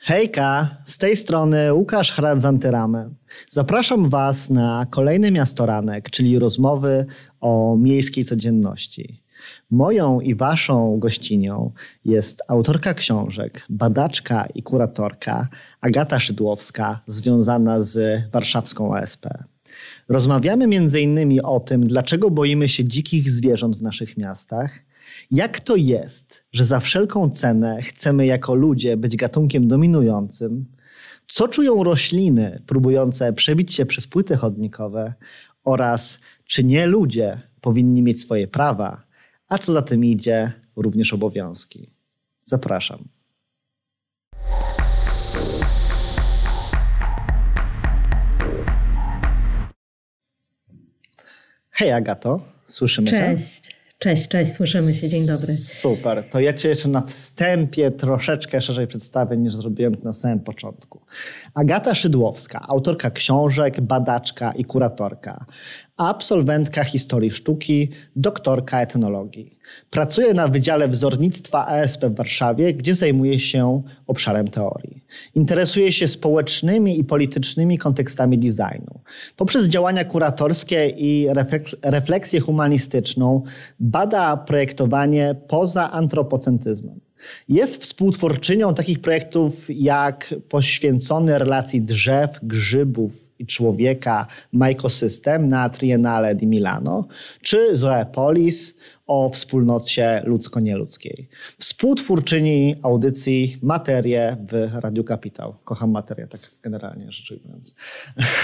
Hejka, z tej strony Łukasz Hradzantyramy. Zapraszam Was na kolejny Miastoranek, czyli rozmowy o miejskiej codzienności. Moją i Waszą gościnią jest autorka książek, badaczka i kuratorka Agata Szydłowska, związana z warszawską OSP. Rozmawiamy m.in. o tym, dlaczego boimy się dzikich zwierząt w naszych miastach, jak to jest, że za wszelką cenę chcemy jako ludzie być gatunkiem dominującym? Co czują rośliny próbujące przebić się przez płyty chodnikowe? Oraz czy nie ludzie powinni mieć swoje prawa, a co za tym idzie, również obowiązki? Zapraszam. Hej Agato, słyszymy Cześć. się? Cześć. Cześć, słyszymy się, dzień dobry. Super, to ja Cię jeszcze na wstępie troszeczkę szerzej przedstawię niż zrobiłem na samym początku. Agata Szydłowska, autorka książek, badaczka i kuratorka absolwentka historii sztuki, doktorka etnologii. Pracuje na Wydziale Wzornictwa ASP w Warszawie, gdzie zajmuje się obszarem teorii. Interesuje się społecznymi i politycznymi kontekstami designu. Poprzez działania kuratorskie i refleksję humanistyczną bada projektowanie poza antropocentyzmem. Jest współtwórczynią takich projektów jak poświęcony relacji drzew, grzybów i człowieka Mycosystem na Triennale di Milano, czy Zoepolis o wspólnocie ludzko-nieludzkiej. Współtwórczyni audycji Materie w Radiu Kapitał. Kocham materię, tak generalnie rzecz ujmując.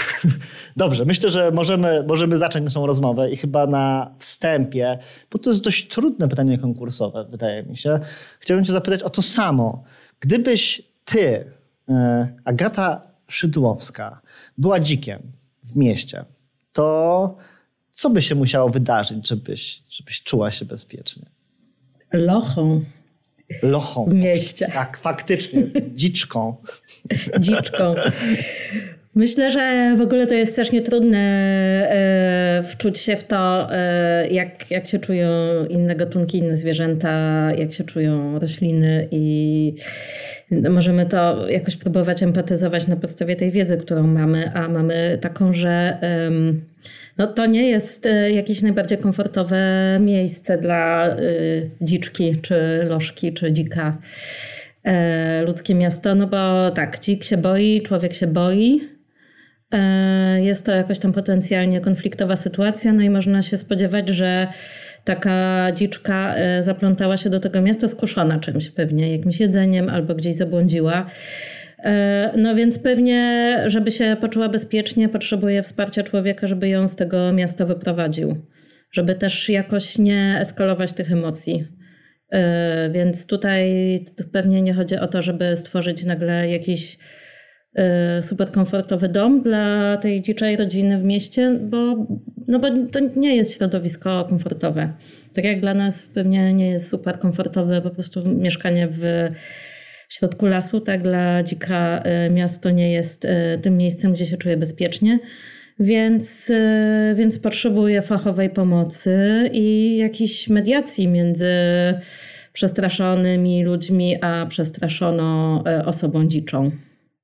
Dobrze, myślę, że możemy, możemy zacząć naszą rozmowę i chyba na wstępie, bo to jest dość trudne pytanie konkursowe, wydaje mi się. Chciałbym cię zapytać o to samo. Gdybyś ty, e, Agata Szydłowska była dzikiem w mieście, to co by się musiało wydarzyć, żebyś, żebyś czuła się bezpiecznie? Lochą. Lochą. W mieście. Tak, faktycznie. Dziczką. Dziczką. Myślę, że w ogóle to jest strasznie trudne e, wczuć się w to, e, jak, jak się czują inne gatunki, inne zwierzęta, jak się czują rośliny i możemy to jakoś próbować empatyzować na podstawie tej wiedzy, którą mamy, a mamy taką, że no to nie jest e, jakieś najbardziej komfortowe miejsce dla dziczki, czy lożki, czy dzika ludzkie miasto, no bo tak, dzik się boi, człowiek się boi, jest to jakoś tam potencjalnie konfliktowa sytuacja, no i można się spodziewać, że taka dziczka e, zaplątała się do tego miasta skuszona czymś pewnie, jakimś jedzeniem albo gdzieś zabłądziła. E, no więc pewnie, żeby się poczuła bezpiecznie, potrzebuje wsparcia człowieka, żeby ją z tego miasta wyprowadził, żeby też jakoś nie eskalować tych emocji. Więc tutaj pewnie nie chodzi o to, żeby stworzyć nagle jakiś super komfortowy dom dla tej dziczej rodziny w mieście, bo, no bo to nie jest środowisko komfortowe. Tak jak dla nas pewnie nie jest super komfortowe po prostu mieszkanie w środku lasu, tak dla dzika y, miasto nie jest y, tym miejscem, gdzie się czuje bezpiecznie. Więc, więc potrzebuje fachowej pomocy i jakiejś mediacji między przestraszonymi ludźmi a przestraszoną osobą dziczą.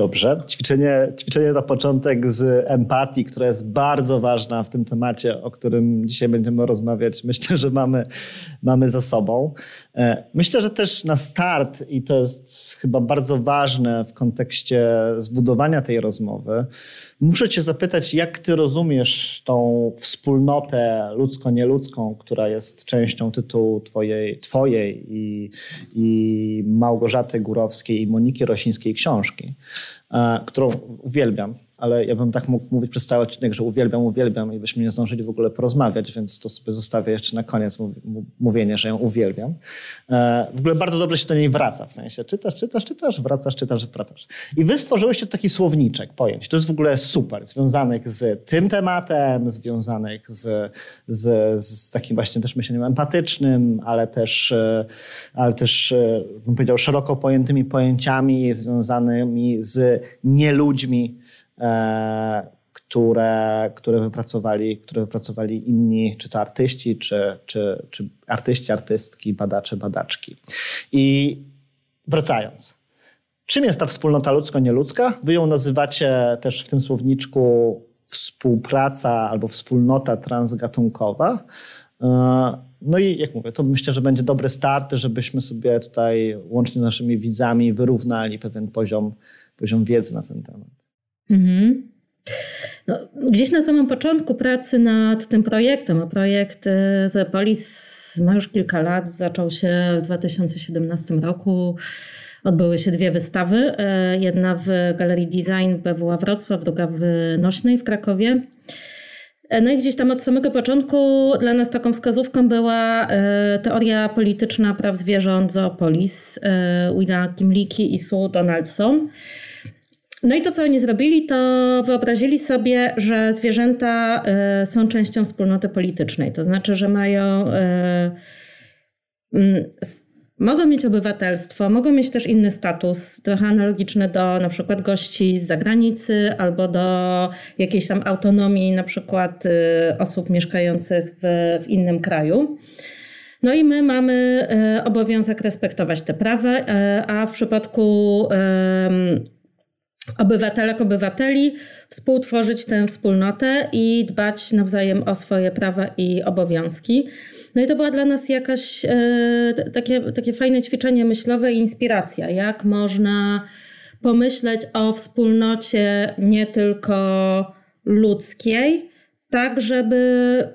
Dobrze. Ćwiczenie, ćwiczenie na początek z empatii, która jest bardzo ważna w tym temacie, o którym dzisiaj będziemy rozmawiać. Myślę, że mamy, mamy za sobą. E, myślę, że też na start, i to jest chyba bardzo ważne w kontekście zbudowania tej rozmowy, muszę Cię zapytać, jak Ty rozumiesz tą wspólnotę ludzko-nieludzką, która jest częścią tytułu Twojej, twojej i, i Małgorzaty Górowskiej i Moniki Rosińskiej książki, którą uwielbiam ale ja bym tak mógł mówić przez cały odcinek, że uwielbiam, uwielbiam i byśmy nie zdążyli w ogóle porozmawiać, więc to sobie zostawię jeszcze na koniec mówienie, że ją uwielbiam. E, w ogóle bardzo dobrze się do niej wraca, w sensie czytasz, czytasz, czytasz, wracasz, czytasz, wracasz. I wy stworzyłyście taki słowniczek pojęć. To jest w ogóle super, związanych z tym tematem, związanych z, z, z takim właśnie też myśleniem empatycznym, ale też, e, ale też e, bym powiedział, szeroko pojętymi pojęciami związanymi z nieludźmi, które, które, wypracowali, które wypracowali inni, czy to artyści, czy, czy, czy artyści, artystki, badacze, badaczki. I wracając. Czym jest ta wspólnota ludzko-nieludzka? Wy ją nazywacie też w tym słowniczku współpraca albo wspólnota transgatunkowa. E, no i jak mówię, to myślę, że będzie dobry start, żebyśmy sobie tutaj łącznie z naszymi widzami wyrównali pewien poziom, poziom wiedzy na ten temat. Mhm. No, gdzieś na samym początku pracy nad tym projektem, a projekt e, Zepolis ma już kilka lat, zaczął się w 2017 roku. Odbyły się dwie wystawy. E, jedna w Galerii Design BWA Wrocław, druga w Nośnej w Krakowie. E, no i gdzieś tam od samego początku dla nas taką wskazówką była teoria polityczna praw zwierząt Zoopolis Willa Kimlicki i Sue Donaldson. No i to, co oni zrobili, to wyobrazili sobie, że zwierzęta y, są częścią wspólnoty politycznej. To znaczy, że mają. Y, mm, mogą mieć obywatelstwo, mogą mieć też inny status, trochę analogiczny do na przykład gości z zagranicy albo do jakiejś tam autonomii, na przykład y, osób mieszkających w, w innym kraju. No i my mamy obowiązek respektować te prawa, a w przypadku obywatelek, obywateli, współtworzyć tę wspólnotę i dbać nawzajem o swoje prawa i obowiązki. No i to była dla nas jakaś e, takie, takie fajne ćwiczenie myślowe i inspiracja, jak można pomyśleć o wspólnocie nie tylko ludzkiej, tak żeby,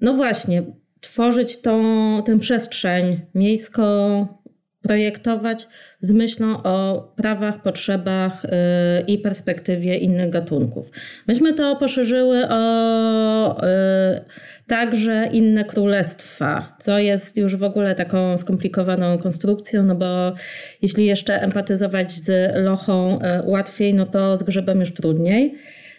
no właśnie, tworzyć tą, tę przestrzeń miejską, projektować z myślą o prawach, potrzebach y, i perspektywie innych gatunków. Myśmy to poszerzyły o y, także inne królestwa, co jest już w ogóle taką skomplikowaną konstrukcją, no bo jeśli jeszcze empatyzować z lochą y, łatwiej, no to z grzebem już trudniej.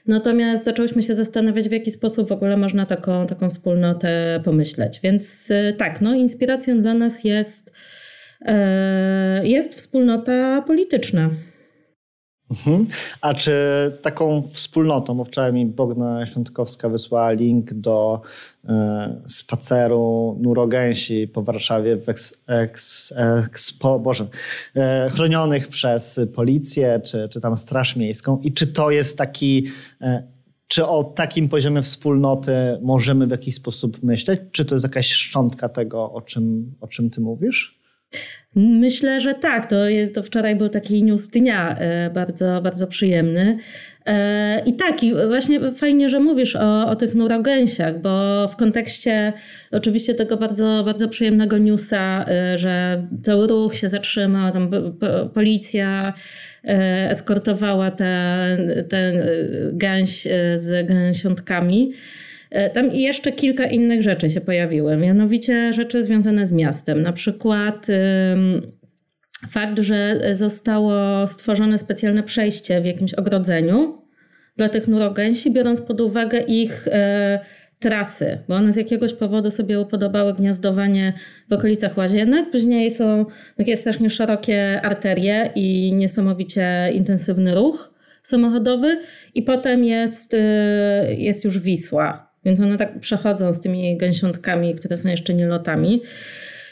Natomiast zaczęłyśmy się zastanawiać, w jaki sposób w ogóle można taką, taką wspólnotę pomyśleć. Więc tak, no, inspiracją dla nas jest jest wspólnota polityczna. Mhm. A czy taką wspólnotą, bo wczoraj mi Bogna Świątkowska wysłała link do e, spaceru nurogęsi po Warszawie w eks, eks, ekspo, Boże, e, chronionych przez policję czy, czy tam Straż Miejską i czy to jest taki e, czy o takim poziomie wspólnoty możemy w jakiś sposób myśleć? Czy to jest jakaś szczątka tego, o czym, o czym ty mówisz? Myślę, że tak. To, to wczoraj był taki news dnia, e, bardzo, bardzo przyjemny. E, I tak, i właśnie fajnie, że mówisz o, o tych nurogęsiach, bo w kontekście oczywiście tego bardzo, bardzo przyjemnego newsa, e, że cały ruch się zatrzymał, tam policja eskortowała ten, ten gęś z gęsiątkami. E, tam jeszcze kilka innych rzeczy się pojawiły, mianowicie rzeczy związane z miastem. Na przykład fakt, że zostało stworzone specjalne przejście w jakimś ogrodzeniu dla tych nurogęsi, biorąc pod uwagę ich e, trasy, bo one z jakiegoś powodu sobie upodobały gniazdowanie w okolicach łazienek. Później są takie strasznie szerokie arterie i niesamowicie intensywny ruch samochodowy i potem jest, e, jest już Wisła, więc one tak przechodzą z tymi gęsiątkami, które są jeszcze nielotami.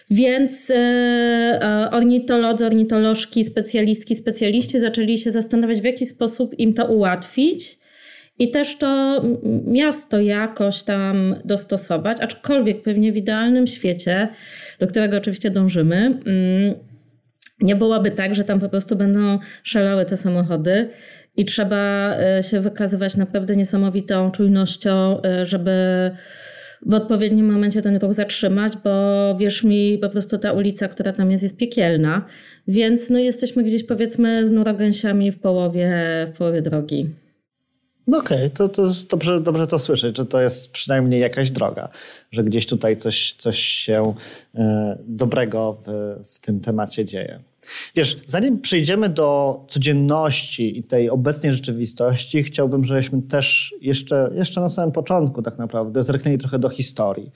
Więc e, e, ornitolodzy, ornitolożki, specjalistki, specjaliści zaczęli się zastanawiać, w jaki sposób im to ułatwić i też to miasto jakoś tam dostosować, aczkolwiek pewnie w idealnym świecie, do którego oczywiście dążymy, mm, nie byłoby tak, że tam po prostu będą szalały te samochody i trzeba e, się wykazywać naprawdę niesamowitą czujnością, e, żeby w odpowiednim momencie ten ruch zatrzymać, bo wierz mi, po prostu ta ulica, która tam jest, jest piekielna. Więc no, jesteśmy gdzieś powiedzmy z nurogęsiami w połowie, w połowie drogi. No okej, okay, to, to dobrze, dobrze to słyszeć, że to jest przynajmniej jakaś droga, że gdzieś tutaj coś, coś się e, dobrego w, w tym temacie dzieje. Wiesz, zanim przejdziemy do codzienności i tej obecnej rzeczywistości, chciałbym, żebyśmy też jeszcze, jeszcze na samym początku tak naprawdę zerknęli trochę do historii.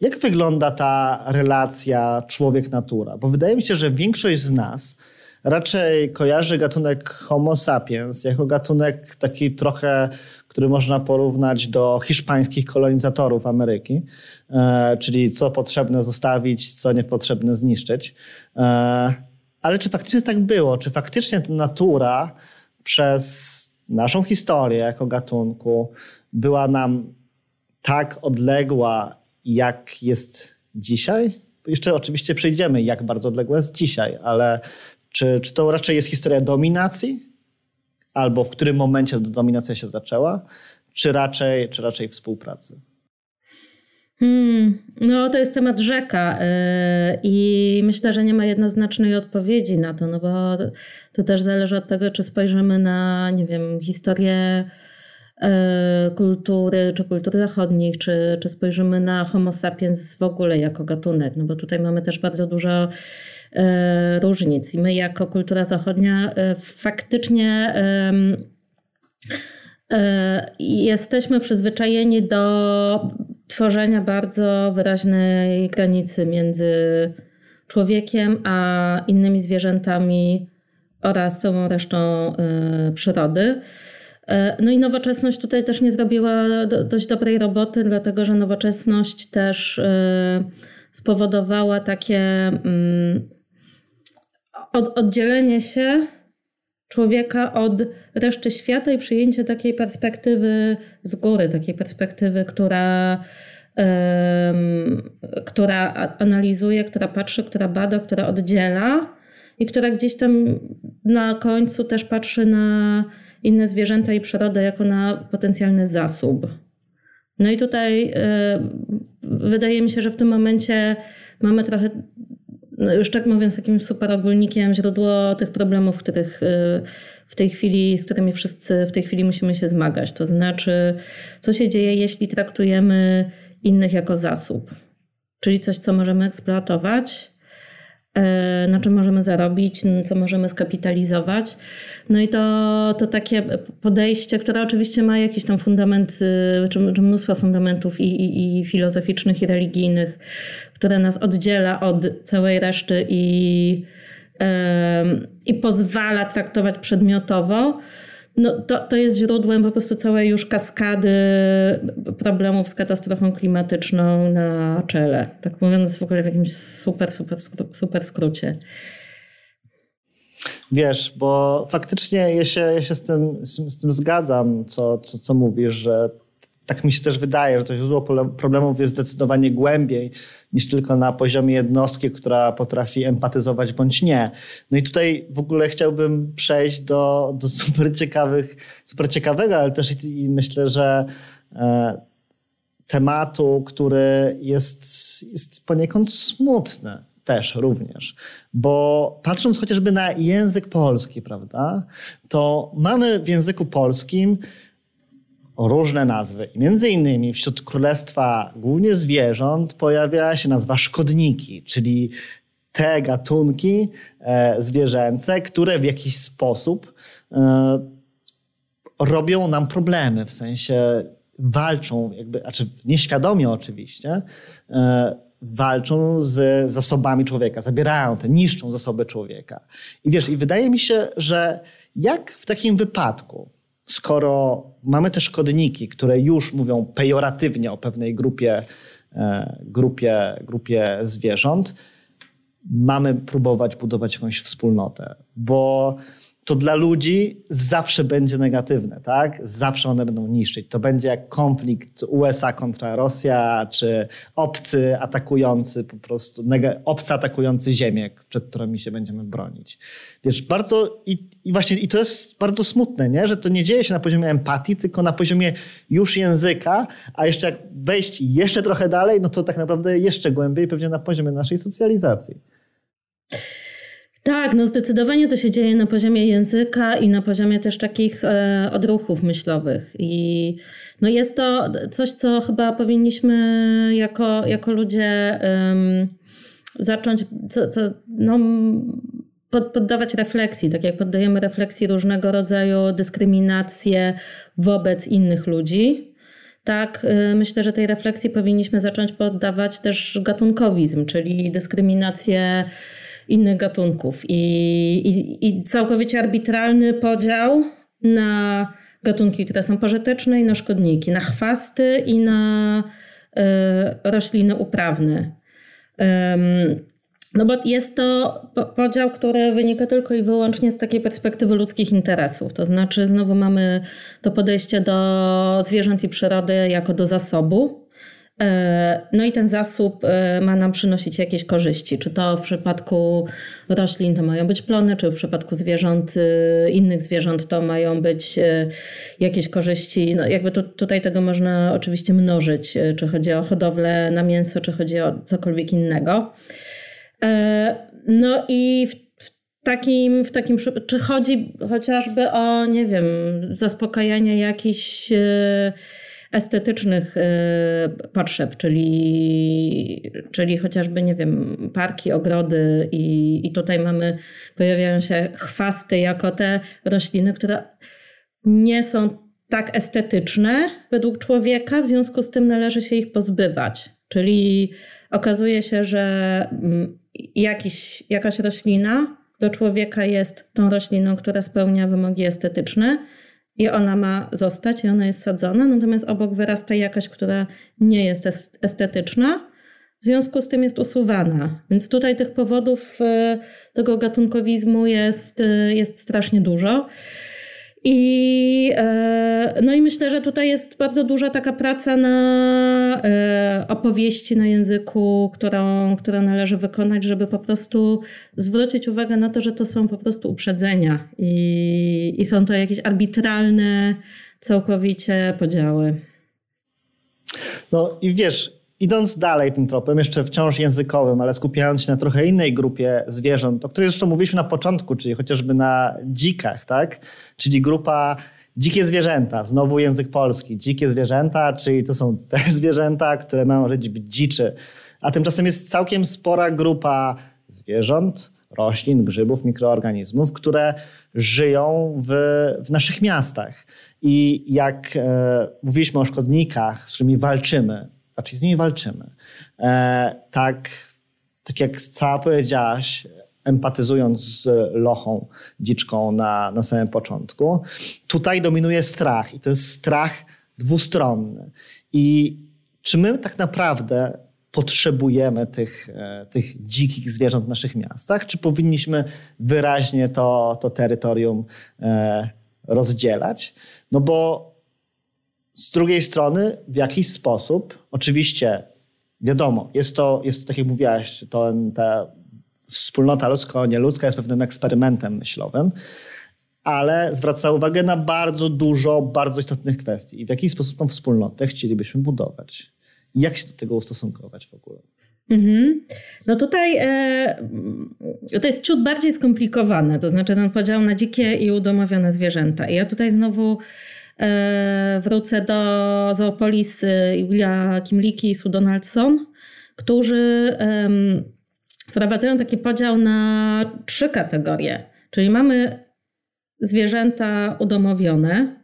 Jak wygląda ta relacja człowiek-natura? Bo wydaje mi się, że większość z nas raczej kojarzy gatunek Homo sapiens jako gatunek taki trochę, który można porównać do hiszpańskich kolonizatorów Ameryki, e, czyli co potrzebne zostawić, co niepotrzebne zniszczyć. Ale czy faktycznie tak było? Czy faktycznie ta natura przez naszą historię jako gatunku była nam tak odległa, jak jest dzisiaj? Jeszcze oczywiście przejdziemy, jak bardzo odległa jest dzisiaj, ale czy, czy to raczej jest historia dominacji? Albo w którym momencie dominacja się zaczęła? Czy raczej, czy raczej współpracy? Hmm, no to jest temat rzeka yy, i myślę, że nie ma jednoznacznej odpowiedzi na to, no bo to też zależy od tego, czy spojrzymy na, nie wiem, historię yy, kultury, czy kultur zachodnich, czy, czy spojrzymy na homo sapiens w ogóle jako gatunek, no bo tutaj mamy też bardzo dużo yy, różnic i my jako kultura zachodnia faktycznie jesteśmy przyzwyczajeni do tworzenia bardzo wyraźnej granicy między człowiekiem a innymi zwierzętami oraz całą resztą y, przyrody. Y, no i nowoczesność tutaj też nie zrobiła dość dobrej roboty, dlatego że nowoczesność też spowodowała takie mm, oddzielenie się człowieka od reszty świata i przyjęcie takiej perspektywy z góry, takiej perspektywy, która, um, która analizuje, która patrzy, która bada, która oddziela i która gdzieś tam na końcu też patrzy na inne zwierzęta i przyrodę jako na potencjalny zasób. No i tutaj y, wydaje mi się, że w tym momencie mamy trochę już tak mówiąc, takim super ogólnikiem, źródło tych problemów, których y, w tej chwili, z którymi wszyscy w tej chwili musimy się zmagać. To znaczy, co się dzieje, jeśli traktujemy innych jako zasób, czyli coś, co możemy eksploatować, na czym możemy zarobić, co możemy skapitalizować. No i to, to takie podejście, które oczywiście ma jakiś tam fundament, y, czy, czy mnóstwo fundamentów i, i, i filozoficznych, i religijnych, które nas oddziela od całej reszty i, i pozwala traktować przedmiotowo no to, to jest źródłem po prostu całej już kaskady problemów z katastrofą klimatyczną na czele. Tak mówiąc w ogóle w jakimś super, super, super skrócie. Wiesz, bo faktycznie ja się, ja się z, tym, z, z tym zgadzam, co, co, co mówisz, że tak mi się też wydaje, że to źródło problemów jest zdecydowanie głębiej niż tylko na poziomie jednostki, która potrafi empatyzować bądź nie. No i tutaj w ogóle chciałbym przejść do, do super, ciekawych, super ciekawego, ale też i, myślę, że e, tematu, który jest, jest poniekąd smutny też również. Bo patrząc chociażby na język polski, prawda, to mamy w języku polskim różne nazwy. Między innymi wśród królestwa głównie zwierząt pojawia się nazwa szkodniki, czyli te gatunki e, zwierzęce, które w jakiś sposób e, robią nam problemy, w sensie walczą, jakby, znaczy nieświadomie oczywiście, e, walczą z zasobami człowieka, zabierają te, niszczą zasoby człowieka. I wiesz, i wydaje mi się, że jak w takim wypadku skoro mamy te szkodniki, które już mówią pejoratywnie o pewnej grupie, e, grupie, grupie zwierząt, mamy próbować budować jakąś wspólnotę, bo to dla ludzi zawsze będzie negatywne, tak? Zawsze one będą niszczyć. To będzie jak konflikt USA kontra Rosja, czy obcy atakujący po prostu, obcy atakujący ziemię, przed którymi się będziemy bronić. Wiesz, bardzo i, i właśnie i to jest bardzo smutne, nie? że to nie dzieje się na poziomie empatii, tylko na poziomie już języka, a jeszcze jak wejść jeszcze trochę dalej, no to tak naprawdę jeszcze głębiej, pewnie na poziomie naszej socjalizacji. Tak, no zdecydowanie to się dzieje na poziomie języka i na poziomie też takich e, odruchów myślowych. I no jest to coś, co chyba powinniśmy jako, jako ludzie um, zacząć, co, co, no, pod, poddawać refleksji, tak jak poddajemy refleksji różnego rodzaju dyskryminacje wobec innych ludzi. Tak, e, myślę, że tej refleksji powinniśmy zacząć poddawać też gatunkowizm, czyli dyskryminację innych gatunków. I, i, i całkowicie arbitralny podział na gatunki, które są pożyteczne i na szkodniki, na chwasty i na y, rośliny uprawne. No bo jest to podział, który wynika tylko i wyłącznie z takiej perspektywy ludzkich interesów. To znaczy, znowu mamy to podejście do zwierząt i przyrody jako do zasobu. E, no i ten zasób e, ma nam przynosić jakieś korzyści. Czy to w przypadku roślin to mają być plony, czy w przypadku zwierząt, e, innych zwierząt to mają być jakieś korzyści. No jakby tu, tutaj tego można oczywiście mnożyć, czy chodzi o hodowlę na mięso, czy chodzi o cokolwiek innego. No i w, takim, w takim, czy chodzi chociażby o, nie wiem, zaspokajanie jakichś estetycznych potrzeb, czyli, czyli chociażby, nie wiem, parki, ogrody i, i tutaj mamy, pojawiają się chwasty jako te rośliny, które nie są tak estetyczne według człowieka, w związku z tym należy się ich pozbywać. Czyli okazuje się, że mm, jakiś, jakaś roślina do człowieka jest tą rośliną, która spełnia wymogi estetyczne i ona ma zostać i ona jest sadzona, natomiast obok wyrasta jakaś, która nie jest estetyczna, w związku z tym jest usuwana. Więc tutaj tych powodów e, tego gatunkowizmu jest, e, jest strasznie dużo. I, e, no i myślę, że tutaj jest bardzo duża taka praca na e, opowieści na języku, którą, którą należy wykonać, żeby po prostu zwrócić uwagę na to, że to są po prostu uprzedzenia i, i są to jakieś arbitralne całkowicie podziały. No i wiesz, Idąc dalej tym tropem, jeszcze wciąż językowym, ale skupiając się na trochę innej grupie zwierząt, o której zresztą mówiliśmy na początku, czyli chociażby na dzikach, tak? Czyli grupa dzikie zwierzęta, znowu język polski. Dzikie zwierzęta, czyli to są te zwierzęta, które mają żyć w dziczy. A tymczasem jest całkiem spora grupa zwierząt, roślin, grzybów, mikroorganizmów, które żyją w, w naszych miastach. I jak e, mówiliśmy o szkodnikach, z którymi walczymy, raczej z nimi walczymy. E, tak, tak jak cała powiedziałaś, empatyzując z lochą dziczką na, na samym początku, tutaj dominuje strach i to jest strach dwustronny. I czy my tak naprawdę potrzebujemy tych, e, tych dzikich zwierząt w naszych miastach, czy powinniśmy wyraźnie to, to terytorium e, rozdzielać? No bo z drugiej strony, w jakiś sposób, oczywiście, wiadomo, jest to, jest to tak jak mówiłaś, to ta wspólnota ludzko-nieludzka jest pewnym eksperymentem myślowym, ale zwraca uwagę na bardzo dużo, bardzo istotnych kwestii. I w jaki sposób tą wspólnotę chcielibyśmy budować? Jak się do tego ustosunkować w ogóle? Mhm. No tutaj e, to jest ciut bardziej skomplikowane, to znaczy ten podział na dzikie i udomowione zwierzęta. I ja tutaj znowu wrócę do Zoopolis Julia Kimliki i Sue Donaldson, którzy wprowadzają taki podział na trzy kategorie. Czyli mamy zwierzęta udomowione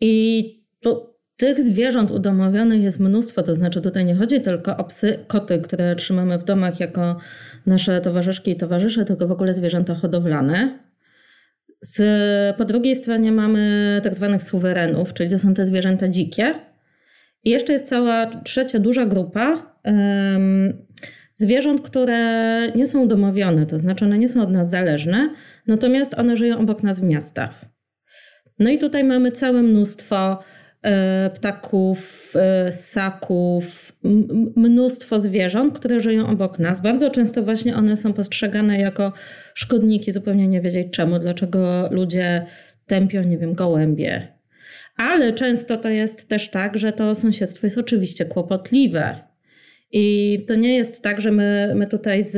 i tu, tych zwierząt udomowionych jest mnóstwo, to znaczy tutaj nie chodzi tylko o psy, koty, które trzymamy w domach jako nasze towarzyszki i towarzysze, tylko w ogóle zwierzęta hodowlane. Z, po drugiej stronie mamy tak zwanych suwerenów, czyli to są te zwierzęta dzikie. I jeszcze jest cała trzecia duża grupa um, zwierząt, które nie są domowione, to znaczy one nie są od nas zależne, natomiast one żyją obok nas w miastach. No i tutaj mamy całe mnóstwo E, ptaków, e, ssaków, mnóstwo zwierząt, które żyją obok nas. Bardzo często właśnie one są postrzegane jako szkodniki, zupełnie nie wiedzieć czemu, dlaczego ludzie tępią, nie wiem, gołębie. Ale często to jest też tak, że to sąsiedztwo jest oczywiście kłopotliwe. I to nie jest tak, że my, my tutaj z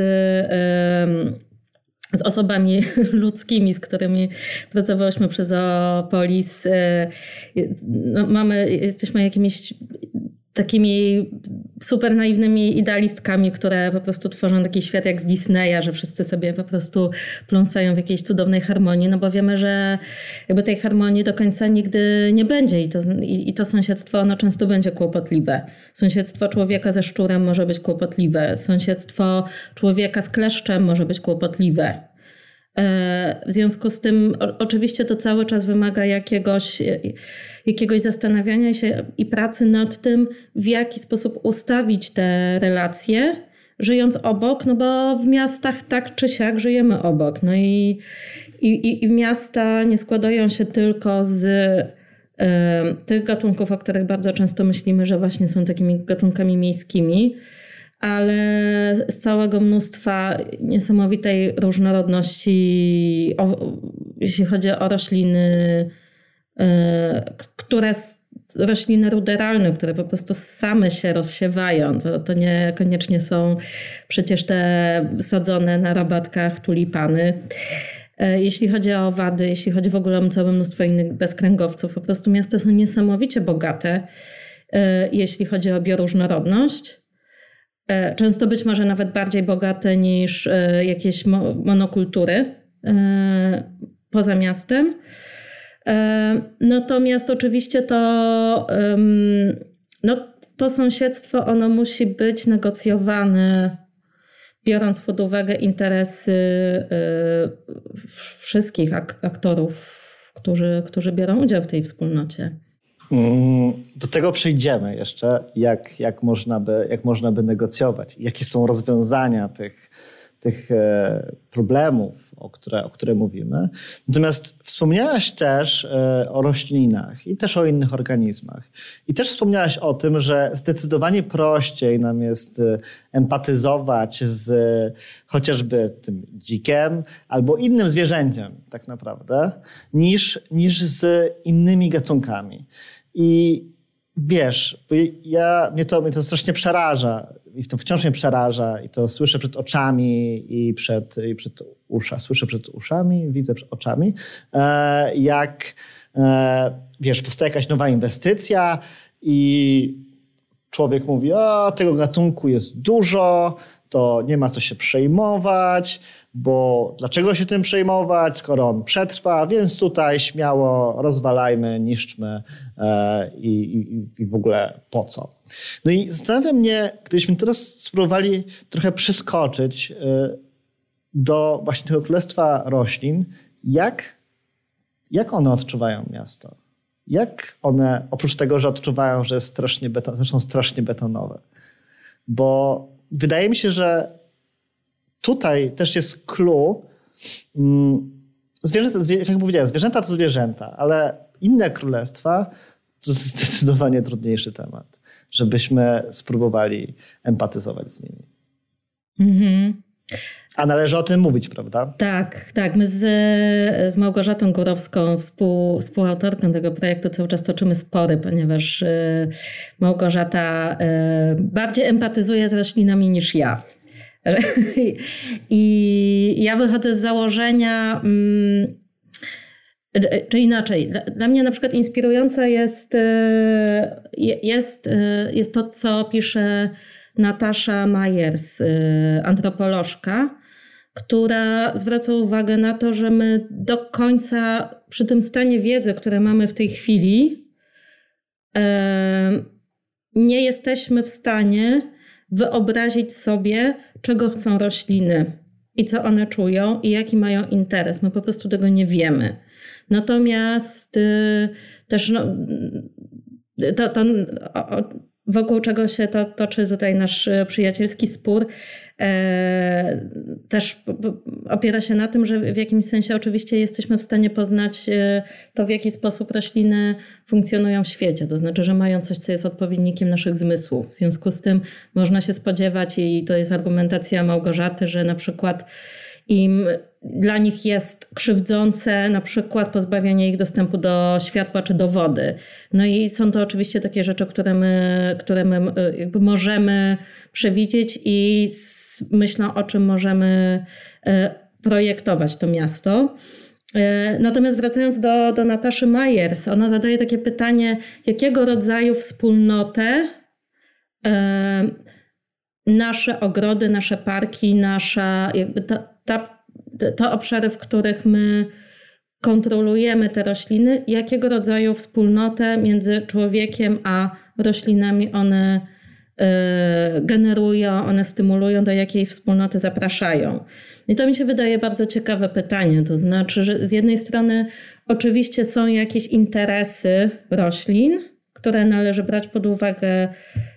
z osobami ludzkimi, z którymi pracowałyśmy przez Opolis. E, no, mamy, jesteśmy jakimiś takimi super naiwnymi idealistkami, które po prostu tworzą taki świat jak z Disneya, że wszyscy sobie po prostu pląsają w jakiejś cudownej harmonii, no bo wiemy, że jakby tej harmonii do końca nigdy nie będzie i to, i, i to sąsiedztwo ono często będzie kłopotliwe. Sąsiedztwo człowieka ze szczurem może być kłopotliwe, sąsiedztwo człowieka z kleszczem może być kłopotliwe. E, w związku z tym, oczywiście, to cały czas wymaga jakiegoś, e, jakiegoś zastanawiania się i pracy nad tym, w jaki sposób ustawić te relacje, żyjąc obok, no bo w miastach tak czy siak żyjemy obok. No i, i, i miasta nie składają się tylko z y, tych gatunków, o których bardzo często myślimy, że właśnie są takimi gatunkami miejskimi, ale z całego mnóstwa niesamowitej różnorodności, o, jeśli chodzi o rośliny, y, które rośliny ruderalne, które po prostu same się rozsiewają. To, to niekoniecznie są przecież te sadzone na rabatkach tulipany. E, jeśli chodzi o owady, jeśli chodzi w ogóle o całe mnóstwo innych bezkręgowców, po prostu miasta są niesamowicie bogate, e, jeśli chodzi o bioróżnorodność. E, często być może nawet bardziej bogate niż jakieś monokultury poza miastem. Natomiast oczywiście to, no, to sąsiedztwo ono musi być negocjowane biorąc pod uwagę interesy wszystkich aktorów, którzy, którzy biorą udział w tej wspólnocie. Mm, do tego przejdziemy jeszcze, jak, jak, można by, jak można by negocjować, jakie są rozwiązania tych, tych e, problemów, o które, o które mówimy. Natomiast wspomniałaś też e, o roślinach i też o innych organizmach. I też wspomniałaś o tym, że zdecydowanie prościej nam jest e, empatyzować z chociażby tym dzikiem albo innym zwierzęciem, tak naprawdę, niż, niż z innymi gatunkami. I wiesz, ja, mnie, to, mnie to strasznie przeraża i to wciąż mnie przeraża i to słyszę przed oczami i przed, i przed usza, słyszę przed uszami, widzę przed oczami, e, jak e, wiesz, powstaje jakaś nowa inwestycja i człowiek mówi, o tego gatunku jest dużo, to nie ma co się przejmować, bo dlaczego się tym przejmować, skoro on przetrwa, więc tutaj śmiało rozwalajmy, niszczmy e, i, i, i w ogóle po co. No i zastanawia mnie, gdybyśmy teraz spróbowali trochę przyskoczyć e, do właśnie tego królestwa roślin, jak, jak one odczuwają miasto? Jak one, oprócz tego, że odczuwają, że, strasznie beton, że są strasznie betonowe? Bo wydaje mi się, że tutaj też jest clue. Mm, zwierzęta, jak powiedziałem, zwierzęta to zwierzęta, ale inne królestwa to zdecydowanie trudniejszy temat, żebyśmy spróbowali empatyzować z nimi. Mhm. A należy o tym mówić, prawda? Tak, tak. My z, z Małgorzatą Górowską, współ, współautorką tego projektu, cały czas toczymy spory, ponieważ y, Małgorzata y, bardziej empatyzuje z roślinami niż ja. I ja wychodzę z założenia, mm, czy inaczej, dla mnie na przykład inspirujące jest, y, jest, jest to, co pisze Natasza Majers, antropolożka, która zwraca uwagę na to, że my do końca przy tym stanie wiedzy, które mamy w tej chwili, nie jesteśmy w stanie wyobrazić sobie, czego chcą rośliny i co one czują i jaki mają interes. My po prostu tego nie wiemy. Natomiast y, też no, to, to wokół czego się to toczy tutaj nasz e, przyjacielski spór, e, też opiera się na tym, że w jakimś sensie oczywiście jesteśmy w stanie poznać e, to, w jaki sposób rośliny funkcjonują w świecie. To znaczy, że mają coś, co jest odpowiednikiem naszych zmysłów. W związku z tym można się spodziewać, i to jest argumentacja Małgorzaty, że na przykład im dla nich jest krzywdzące na przykład pozbawianie ich dostępu do światła czy do wody. No i są to oczywiście takie rzeczy, które my, które my e, jakby możemy przewidzieć i myślą o czym możemy e, projektować to miasto. E, natomiast wracając do, do Nataszy Majers, ona zadaje takie pytanie, jakiego rodzaju wspólnotę nasze ogrody, nasze parki, nasza jakby ta, ta te obszary, w których my kontrolujemy te rośliny, jakiego rodzaju wspólnotę między człowiekiem a roślinami one e, generują, one stymulują, do jakiej wspólnoty zapraszają. I to mi się wydaje bardzo ciekawe pytanie. To znaczy, że z jednej strony oczywiście są jakieś interesy roślin, które należy brać pod uwagę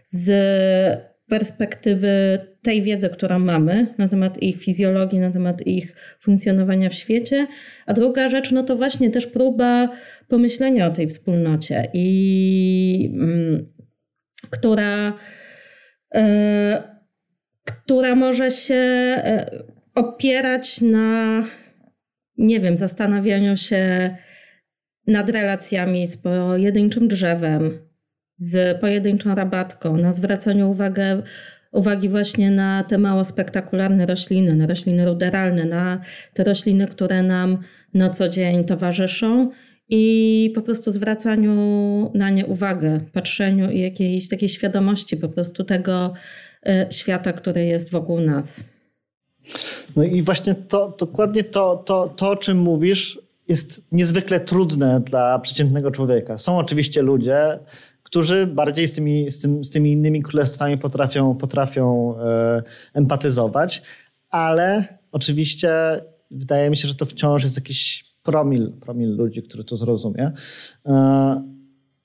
z perspektywy tej wiedzy, którą mamy na temat ich fizjologii, na temat ich funkcjonowania w świecie. A druga rzecz, no to właśnie też próba pomyślenia o tej wspólnocie i mm, która, y, która może się e, opierać na, nie wiem, zastanawianiu się nad relacjami z pojedynczym drzewem, z pojedynczą rabatką, na zwracaniu uwagi, właśnie na te mało spektakularne rośliny, na rośliny ruderalne, na te rośliny, które nam na co dzień towarzyszą i po prostu zwracaniu na nie uwagę, patrzeniu i jakiejś takiej świadomości po prostu tego e, świata, który jest wokół nas. No i właśnie to, dokładnie to, to, to, o czym mówisz, jest niezwykle trudne dla przeciętnego człowieka. Są oczywiście ludzie, którzy bardziej z tymi, z, tym, z tymi innymi królestwami potrafią, potrafią e, empatyzować, ale oczywiście wydaje mi się, że to wciąż jest jakiś promil, promil ludzi, który to zrozumie. E,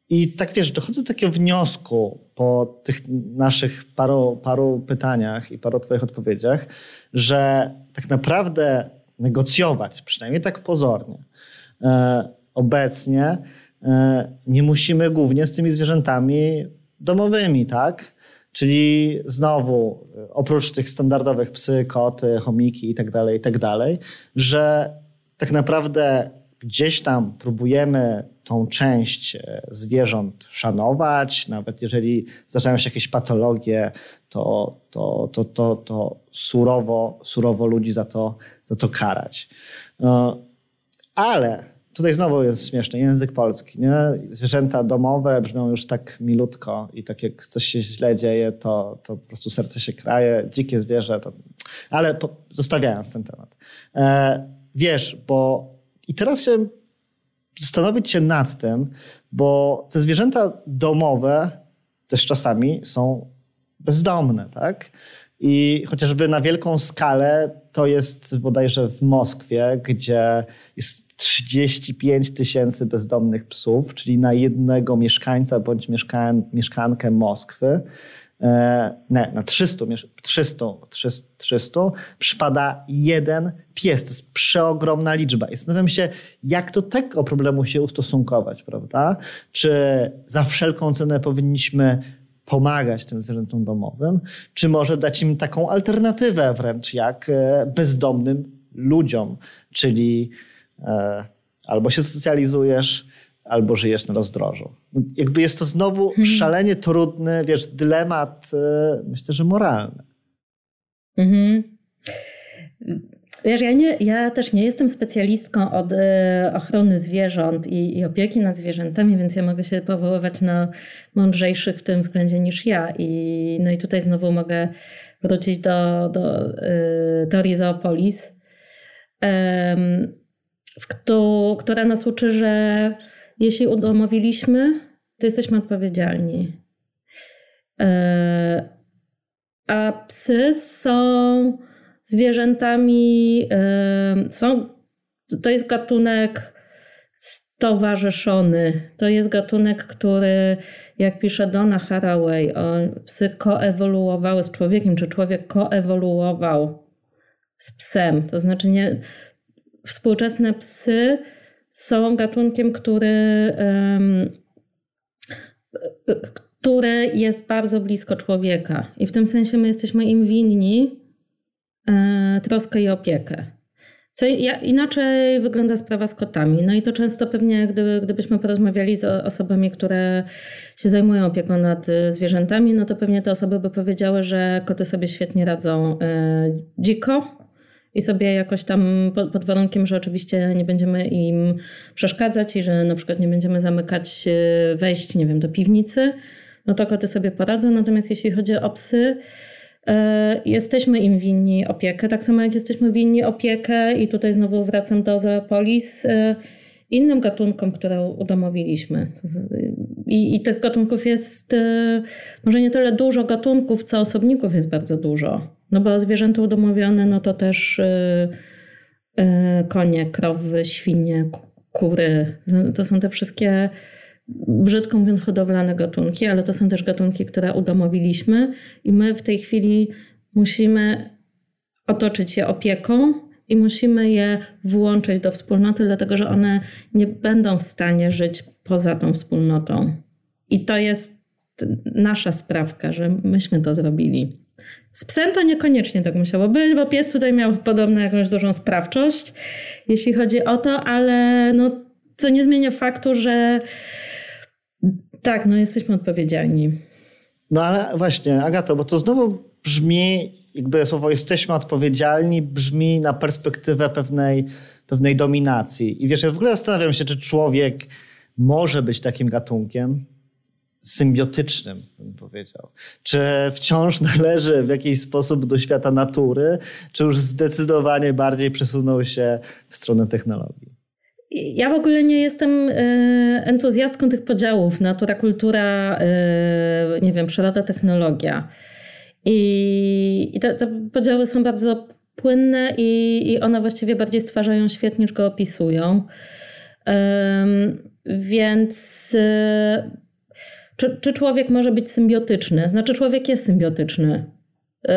I tak wiesz, dochodzę do takiego wniosku po tych naszych paru, paru pytaniach i paru Twoich odpowiedziach, że tak naprawdę negocjować, przynajmniej tak pozornie, e, obecnie nie musimy głównie z tymi zwierzętami domowymi, tak? Czyli znowu, oprócz tych standardowych psy, koty, chomiki i tak dalej, i tak że tak naprawdę gdzieś tam próbujemy tą część e, zwierząt szanować, nawet jeżeli zdarzają się jakieś patologie, to, to, to, to, to surowo, surowo ludzi za to, za to karać. E, ale tutaj znowu jest śmieszny język polski. Nie? Zwierzęta domowe brzmią już tak milutko i tak jak coś się źle dzieje, to, to po prostu serce się kraje. Dzikie zwierzę, to... ale po, zostawiając ten temat. E, wiesz, bo i teraz chciałem zastanowić się nad tym, bo te zwierzęta domowe też czasami są bezdomne, tak? I chociażby na wielką skalę to jest bodajże w Moskwie, gdzie jest 35 tysięcy bezdomnych psów, czyli na jednego mieszkańca bądź mieszkan mieszkankę Moskwy. E, nie, na 300, 300, 300, 300 przypada jeden pies. To jest przeogromna liczba. I zastanawiam się, jak do tego problemu się ustosunkować, prawda? Czy za wszelką cenę powinniśmy pomagać tym zwierzętom domowym, czy może dać im taką alternatywę wręcz jak e, bezdomnym ludziom, czyli albo się socjalizujesz, albo żyjesz na rozdrożu. Jakby jest to znowu hmm. szalenie trudny, wiesz, dylemat, e, myślę, że moralny. Mhm. Wiesz, ja, nie, ja też nie jestem specjalistką od e, ochrony zwierząt i, i, opieki nad zwierzętami, więc ja mogę się powoływać na mądrzejszych w tym względzie niż ja. I, no i tutaj znowu mogę wrócić do, do y, teorii Zoopolis, y, która nas uczy, że jeśli udomowiliśmy, to jesteśmy odpowiedzialni. Y, a psy są zwierzętami są, to jest gatunek stowarzyszony. To jest gatunek, który, jak pisze Donna Haraway, psy koewoluowały z człowiekiem, czy człowiek koewoluował z psem. To znaczy nie, współczesne psy są gatunkiem, który, um, który jest bardzo blisko człowieka. I w tym sensie my jesteśmy im winni E, troskę i opiekę. Co inaczej wygląda sprawa z kotami. No i to często pewnie, gdyby, gdybyśmy porozmawiali z osobami, które się zajmują opieką nad e, zwierzętami, no to pewnie te osoby by powiedziały, że koty sobie świetnie radzą e, dziko i sobie jakoś tam pod, warunkiem, że oczywiście nie będziemy im przeszkadzać i że na przykład nie będziemy zamykać wejść, nie wiem, do piwnicy, no to koty sobie poradzą. Natomiast jeśli chodzi o psy, E, jesteśmy im winni opiekę, tak samo jak jesteśmy winni opiekę, i tutaj znowu wracam do Zoopolis, e, innym gatunkom, które udomowiliśmy. I, I, tych gatunków jest e, może nie tyle dużo gatunków, co osobników jest bardzo dużo. No bo zwierzęta udomowione, no to też konie, krowy, świnie, kury. To są te wszystkie brzydko mówiąc, hodowlane gatunki, ale to są też gatunki, które udomowiliśmy i my w tej chwili musimy otoczyć je opieką i musimy je włączyć do wspólnoty, dlatego że one nie będą w stanie żyć poza tą wspólnotą. I to jest nasza sprawka, że myśmy to zrobili. Z psem to niekoniecznie tak musiało być, bo pies tutaj miał podobno jakąś dużą sprawczość, jeśli chodzi o to, ale no, co nie zmienia faktu, że tak, no jesteśmy odpowiedzialni. No ale właśnie, Agato, bo to znowu brzmi, jakby słowo jesteśmy odpowiedzialni, brzmi na perspektywę pewnej, pewnej dominacji. I wiesz, ja w ogóle zastanawiam się, czy człowiek może być takim gatunkiem, symbiotycznym, bym powiedział. Czy wciąż należy w jakiś sposób do świata natury, czy już zdecydowanie bardziej przesunął się w stronę technologii? Ja w ogóle nie jestem e, entuzjastką tych podziałów natura, kultura, e, nie wiem, przyroda, technologia. I, te, te, podziały są bardzo płynne i, i one właściwie bardziej stwarzają świat niż go opisują. Um, więc e, czy, czy człowiek może być symbiotyczny? Znaczy, człowiek jest symbiotyczny. Yy,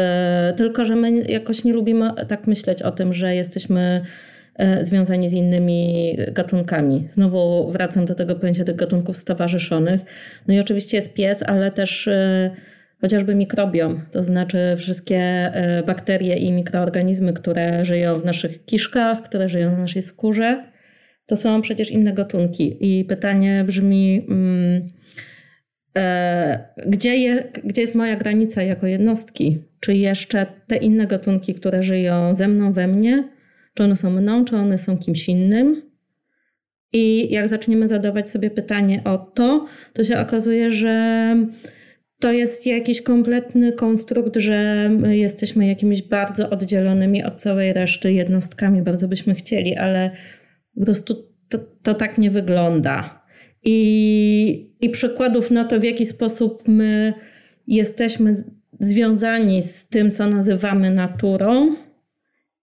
tylko, że my jakoś nie lubimy tak myśleć o tym, że jesteśmy yy, związani z innymi gatunkami. Znowu wracam do tego pojęcia tych gatunków stowarzyszonych. No i oczywiście jest pies, ale też yy, chociażby mikrobiom, to znaczy wszystkie bakterie i mikroorganizmy, które żyją w naszych kiszkach, które żyją w naszej skórze, to są przecież inne gatunki. I pytanie brzmi. Hmm, E, gdzie, je, gdzie jest moja granica jako jednostki? Czy jeszcze te inne gatunki, które żyją ze mną, we mnie, czy one są mną, czy one są kimś innym? I jak zaczniemy zadawać sobie pytanie o to, to się okazuje, że to jest jakiś kompletny konstrukt, że my jesteśmy jakimiś bardzo oddzielonymi od całej reszty jednostkami, bardzo byśmy chcieli, ale po prostu to, to tak nie wygląda i, i przykładów na to, w jaki sposób my jesteśmy związani z tym, co nazywamy naturą,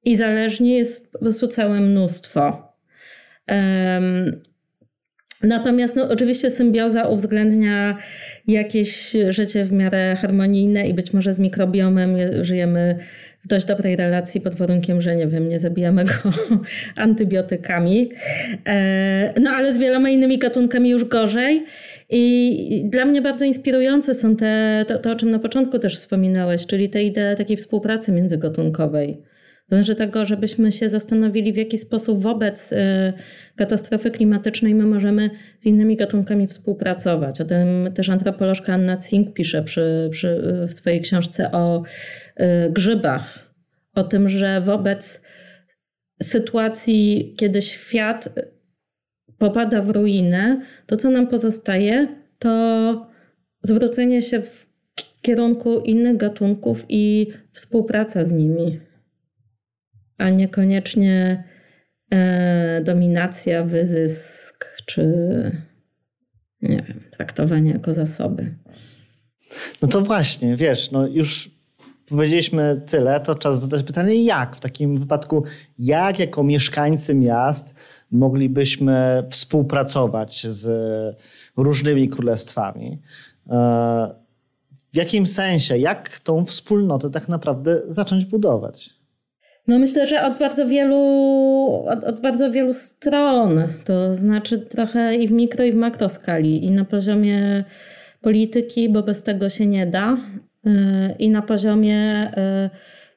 i zależnie jest po prostu całe mnóstwo. Um, natomiast no, oczywiście symbioza uwzględnia jakieś życie w miarę harmonijne i być może z mikrobiomem żyjemy w dość dobrej relacji pod warunkiem, że nie wiem, nie zabijamy go antybiotykami. E, no ale z wieloma innymi gatunkami już gorzej. I dla mnie bardzo inspirujące są te, to, to o czym na początku też wspominałeś, czyli te idee takiej współpracy międzygatunkowej. Znaczy tego, żebyśmy się zastanowili, w jaki sposób wobec y, katastrofy klimatycznej my możemy z innymi gatunkami współpracować. O tym też antropolożka Anna Cink pisze przy, przy, w swojej książce o y, grzybach. O tym, że wobec sytuacji, kiedy świat popada w ruinę, to co nam pozostaje, to zwrócenie się w kierunku innych gatunków i współpraca z nimi a niekoniecznie e, dominacja, wyzysk czy nie wiem, traktowanie jako zasoby. No to właśnie, wiesz, no już powiedzieliśmy tyle, to czas zadać pytanie, jak w takim wypadku, jak jako mieszkańcy miast moglibyśmy współpracować z różnymi królestwami? E, w jakim sensie, jak tą wspólnotę tak naprawdę zacząć budować? No myślę, że od bardzo wielu, od, od, bardzo wielu stron, to znaczy trochę i w mikro i w makro skali i na poziomie polityki, bo bez tego się nie da. Y, i na poziomie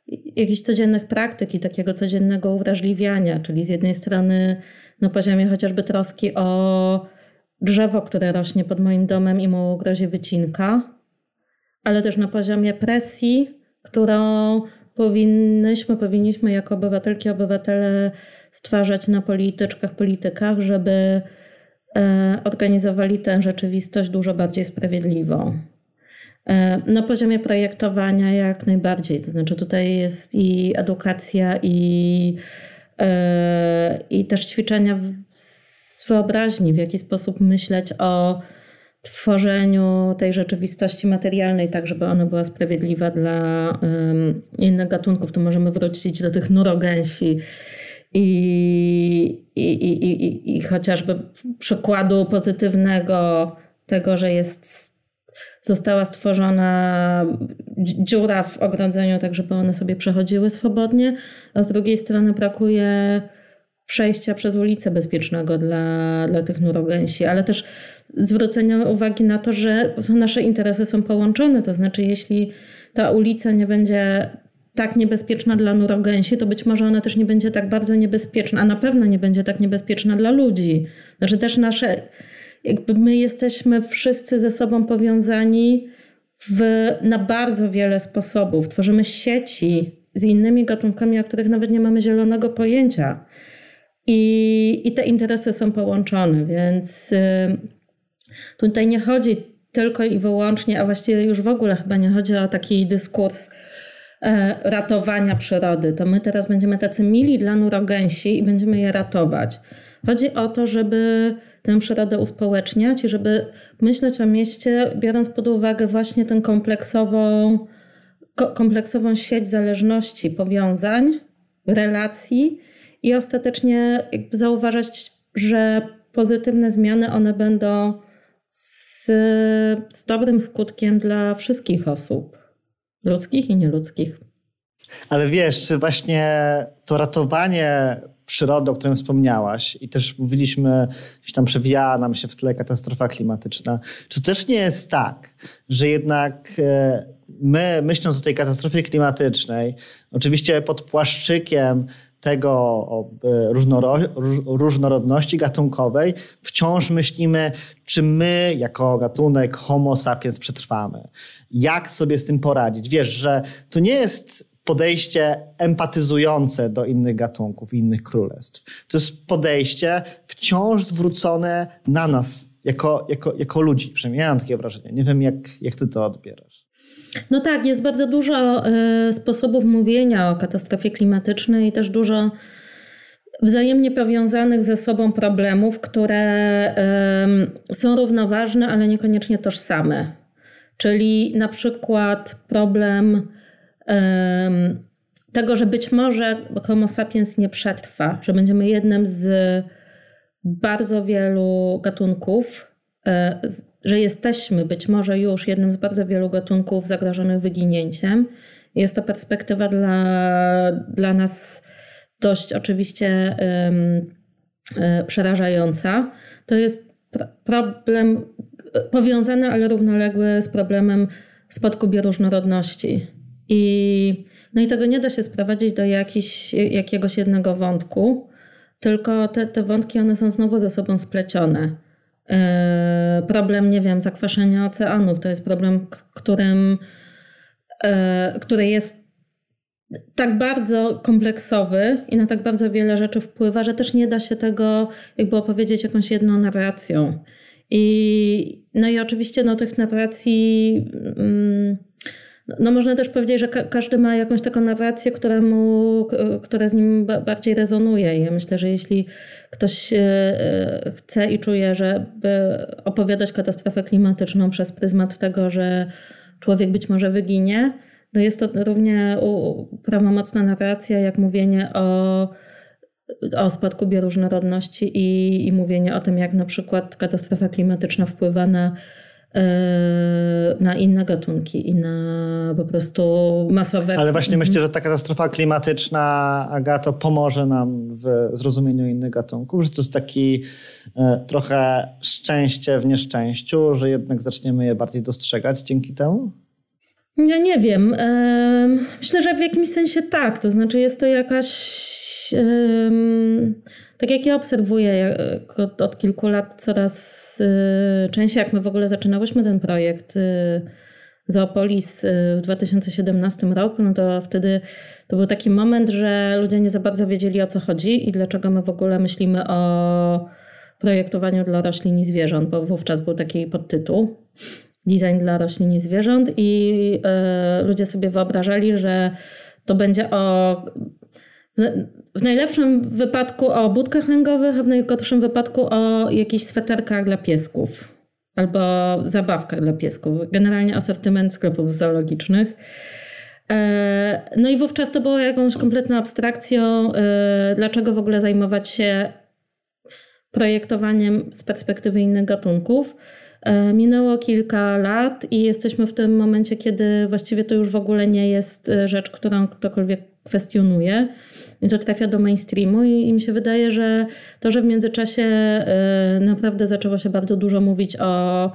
y, jakichś codziennych praktyk i takiego codziennego uwrażliwiania, czyli z jednej strony na poziomie chociażby troski o drzewo, które rośnie pod moim domem i mu grozi wycinka, ale też na poziomie presji, którą powinnyśmy, powinniśmy jako obywatelki, obywatele stwarzać na polityczkach, politykach, żeby e, organizowali tę rzeczywistość dużo bardziej sprawiedliwą. E, na poziomie projektowania jak najbardziej. To znaczy tutaj jest i edukacja, i, e, i też ćwiczenia z wyobraźni, w jaki sposób myśleć o tworzeniu tej rzeczywistości materialnej, tak żeby ona była sprawiedliwa dla um, innych gatunków, to możemy wrócić do tych nurogęsi i, i, i, i, i chociażby przykładu pozytywnego tego, że jest została stworzona dziura w ogrodzeniu, tak żeby one sobie przechodziły swobodnie, a z drugiej strony brakuje przejścia przez ulicę bezpiecznego dla, dla tych nurogęsi, ale też zwrócenia uwagi na to, że nasze interesy są połączone, to znaczy jeśli ta ulica nie będzie tak niebezpieczna dla nurogęsi, to być może ona też nie będzie tak bardzo niebezpieczna, a na pewno nie będzie tak niebezpieczna dla ludzi. Znaczy też nasze, jakby my jesteśmy wszyscy ze sobą powiązani w, na bardzo wiele sposobów. Tworzymy sieci z innymi gatunkami, o których nawet nie mamy zielonego pojęcia. I, i te interesy są połączone, więc y, tutaj nie chodzi tylko i wyłącznie, a właściwie już w ogóle chyba nie chodzi o taki dyskurs e, ratowania przyrody. To my teraz będziemy tacy mili dla nurogęsi i będziemy je ratować. Chodzi o to, żeby tę przyrodę uspołeczniać i żeby myśleć o mieście, biorąc pod uwagę właśnie tę kompleksową, kompleksową sieć zależności, powiązań, relacji i ostatecznie zauważać, że pozytywne zmiany one będą z, z dobrym skutkiem dla wszystkich osób, ludzkich i nieludzkich. Ale wiesz, czy właśnie to ratowanie przyrody, o którym wspomniałaś, i też mówiliśmy, gdzieś tam przewijała nam się w tle katastrofa klimatyczna, czy też nie jest tak, że jednak e, my, myśląc o tej katastrofie klimatycznej, oczywiście pod płaszczykiem tego e, różnorodności gatunkowej, wciąż myślimy, czy my jako gatunek Homo sapiens przetrwamy. Jak sobie z tym poradzić? Wiesz, że to nie jest podejście empatyzujące do innych gatunków, innych królestw. To jest podejście wciąż zwrócone na nas, jako, jako, jako ludzi. Przynajmniej ja mam takie wrażenie. Nie wiem, jak, jak ty to odbierasz. No tak, jest bardzo dużo y, sposobów mówienia o katastrofie klimatycznej i też dużo wzajemnie powiązanych ze sobą problemów, które są równoważne, ale niekoniecznie tożsame. Czyli na przykład problem tego, że być może Homo sapiens nie przetrwa, że będziemy jednym z bardzo wielu gatunków, że jesteśmy być może już jednym z bardzo wielu gatunków zagrożonych wyginięciem. Jest to perspektywa dla, dla nas dość oczywiście um, przerażająca. To jest problem powiązany, ale równoległy z problemem spadku bioróżnorodności. I, no i tego nie da się sprowadzić do jakiś, jakiegoś jednego wątku, tylko te, te wątki one są znowu ze sobą splecione. E, problem, nie wiem, zakwaszenia oceanów to jest problem, którym, e, który jest tak bardzo kompleksowy i na tak bardzo wiele rzeczy wpływa, że też nie da się tego jakby opowiedzieć jakąś jedną narracją. I, no i oczywiście no, tych narracji. Mm, no można też powiedzieć, że ka każdy ma jakąś taką narrację, która, mu, która z nim bardziej rezonuje. Ja myślę, że jeśli ktoś e, e, chce i czuje, żeby opowiadać katastrofę klimatyczną przez pryzmat tego, że człowiek być może wyginie, no jest to równie prawomocna narracja, jak mówienie o, o spadku bioróżnorodności i, i mówienie o tym, jak na przykład katastrofa klimatyczna wpływa na na inne gatunki i na po prostu masowe. Ale właśnie myślę, że ta katastrofa klimatyczna, Agato, pomoże nam w zrozumieniu innych gatunków, że to jest taki e, trochę szczęście w nieszczęściu, że jednak zaczniemy je bardziej dostrzegać dzięki temu? Ja nie wiem. Myślę, że w jakimś sensie tak. To znaczy, jest to jakaś tak jak ja obserwuję od, od kilku lat coraz y, częściej, jak my w ogóle zaczynałyśmy ten projekt y, Zoopolis y, w 2017 roku, no to wtedy to był taki moment, że ludzie nie za bardzo wiedzieli o co chodzi i dlaczego my w ogóle myślimy o projektowaniu dla roślin i zwierząt, bo wówczas był taki podtytuł design dla roślin i zwierząt i ludzie sobie wyobrażali, że to będzie o w najlepszym wypadku o budkach lęgowych, a w najgorszym wypadku o jakichś sweterkach dla piesków albo zabawkach dla piesków. Generalnie asortyment sklepów zoologicznych. No i wówczas to było jakąś kompletną abstrakcją, dlaczego w ogóle zajmować się projektowaniem z perspektywy innych gatunków. E, minęło kilka lat i jesteśmy w tym momencie, kiedy właściwie to już w ogóle nie jest e, rzecz, którą ktokolwiek kwestionuje. I to trafia do mainstreamu i, i mi się wydaje, że to, że w międzyczasie e, naprawdę zaczęło się bardzo dużo mówić o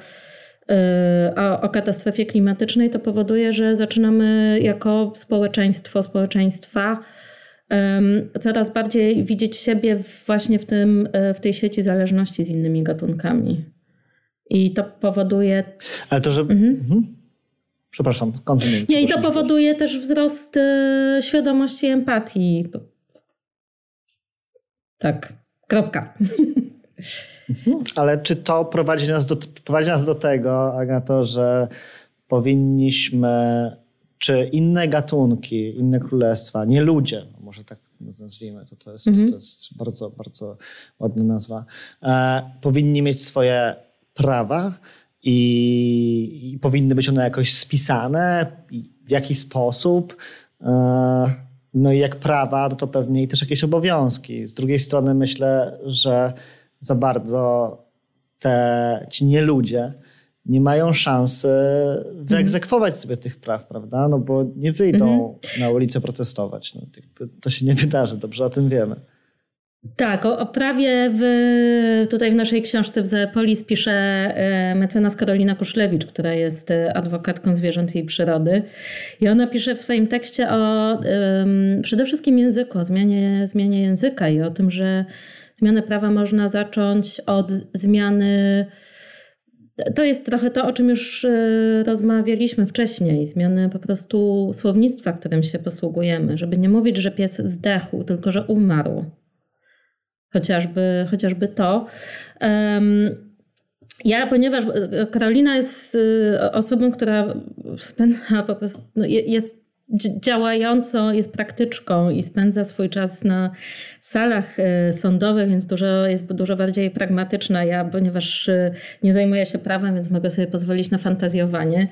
o, o, katastrofie klimatycznej, to powoduje, że zaczynamy jako społeczeństwo, społeczeństwa coraz bardziej widzieć siebie właśnie w, tym, w tej sieci zależności z innymi gatunkami. I to powoduje. Ale to, że. Mhm. Mhm. Przepraszam, kontynuuj. Nie, i to powoduje też wzrost y, świadomości i empatii. Tak, kropka. Mhm. Ale czy to prowadzi nas do, prowadzi nas do tego, Agato, że powinniśmy, czy inne gatunki, inne królestwa, nie ludzie, no może tak nazwijmy to, to jest, mhm. to jest bardzo, bardzo ładna nazwa, e, powinni mieć swoje prawa i, i, powinny być one jakoś spisane, w jaki sposób. E, no i jak prawa, to pewnie też jakieś obowiązki. Z drugiej strony myślę, że za bardzo te, ci nieludzie nie mają szansy wyegzekwować sobie tych praw, prawda? No bo nie wyjdą mhm. na ulicę protestować. No, to się nie wydarzy, dobrze o tym wiemy. Tak, o, o, prawie w, tutaj w naszej książce w Zepolis pisze e, mecenas Karolina Kuszlewicz, która jest e, adwokatką zwierząt i przyrody. I ona pisze w swoim tekście o um, przede wszystkim języku, o zmianie, zmianie języka i o tym, że zmianę prawa można zacząć od zmiany. To jest trochę to, o czym już e, rozmawialiśmy wcześniej. Zmiany po prostu słownictwa, którym się posługujemy, żeby nie mówić, że pies zdechł, tylko że umarł chociażby, chociażby to. Ja, ponieważ Karolina jest y, osobą, która spędza po prostu, no jest działającą, jest praktyczką i spędza swój czas na salach y, sądowych, więc dużo, jest dużo bardziej pragmatyczna. Ja, ponieważ y, nie zajmuję się prawem, więc mogę sobie pozwolić na fantazjowanie.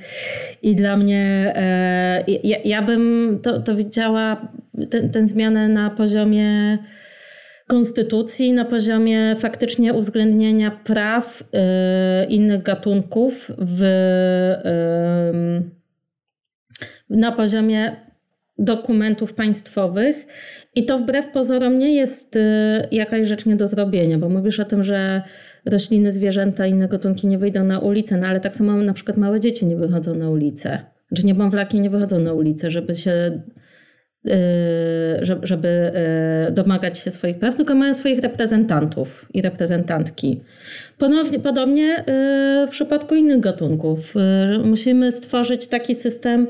I dla mnie, e, ja, ja bym to, to widziała, tę zmianę na poziomie konstytucji na poziomie faktycznie uwzględnienia praw y, innych gatunków w, y, na poziomie dokumentów państwowych. I to wbrew pozorom nie jest y, jakaś rzecz nie do zrobienia, bo mówisz o tym, że rośliny, zwierzęta, inne gatunki nie wyjdą na ulicę, no ale tak samo na przykład małe dzieci nie wychodzą na ulicę. Znaczy niemowlaki nie wychodzą na ulicę, żeby się żeby y, domagać się swoich praw, tylko mają swoich reprezentantów i reprezentantki. Ponownie, podobnie y, w przypadku innych gatunków. Musimy stworzyć taki system,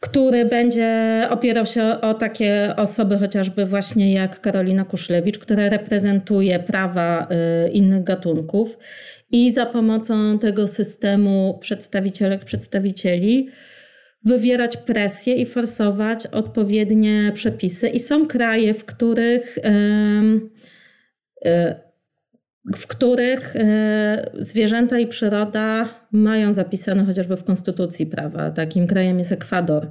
który będzie opierał się o takie osoby, chociażby właśnie jak Karolina Kuszlewicz, która reprezentuje prawa innych gatunków i za pomocą tego systemu przedstawicielek, przedstawicieli wywierać presję i forsować odpowiednie przepisy. I są kraje, w których, e, w których e, zwierzęta i przyroda mają zapisane chociażby w konstytucji prawa. Takim krajem jest Ekwador.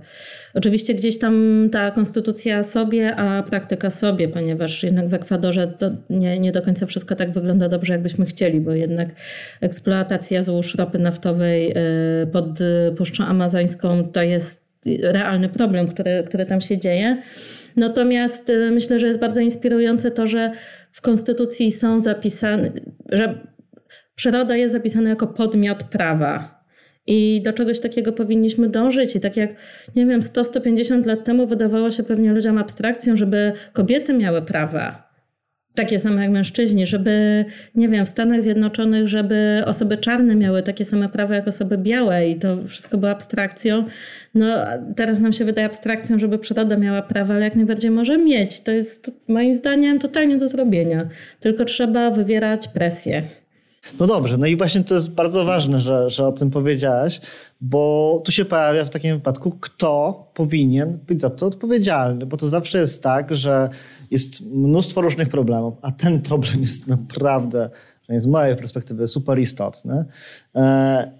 Oczywiście gdzieś tam ta konstytucja sobie, a praktyka sobie, ponieważ jednak w Ekwadorze to nie, nie do końca wszystko tak wygląda dobrze, jakbyśmy chcieli, bo jednak eksploatacja złóż ropy naftowej y, pod Puszczą Amazońską to jest realny problem, który, który tam się dzieje. Natomiast y, myślę, że jest bardzo inspirujące to, że w konstytucji są zapisane, że przyroda jest zapisana jako podmiot prawa. I do czegoś takiego powinniśmy dążyć. I tak jak, nie wiem, 100-150 lat temu wydawało się pewnie ludziom abstrakcją, żeby kobiety miały prawa. Takie same jak mężczyźni, żeby, nie wiem, w Stanach Zjednoczonych, żeby osoby czarne miały takie same prawa jak osoby białe i to wszystko było abstrakcją. No teraz nam się wydaje abstrakcją, żeby przyroda miała prawa, ale jak najbardziej może mieć. To jest moim zdaniem totalnie do zrobienia. Tylko trzeba wywierać presję. No dobrze, no i właśnie to jest bardzo ważne, że, że o tym powiedziałaś, bo tu się pojawia w takim wypadku, kto powinien być za to odpowiedzialny, bo to zawsze jest tak, że jest mnóstwo różnych problemów, a ten problem jest naprawdę, z mojej perspektywy, super istotny. E,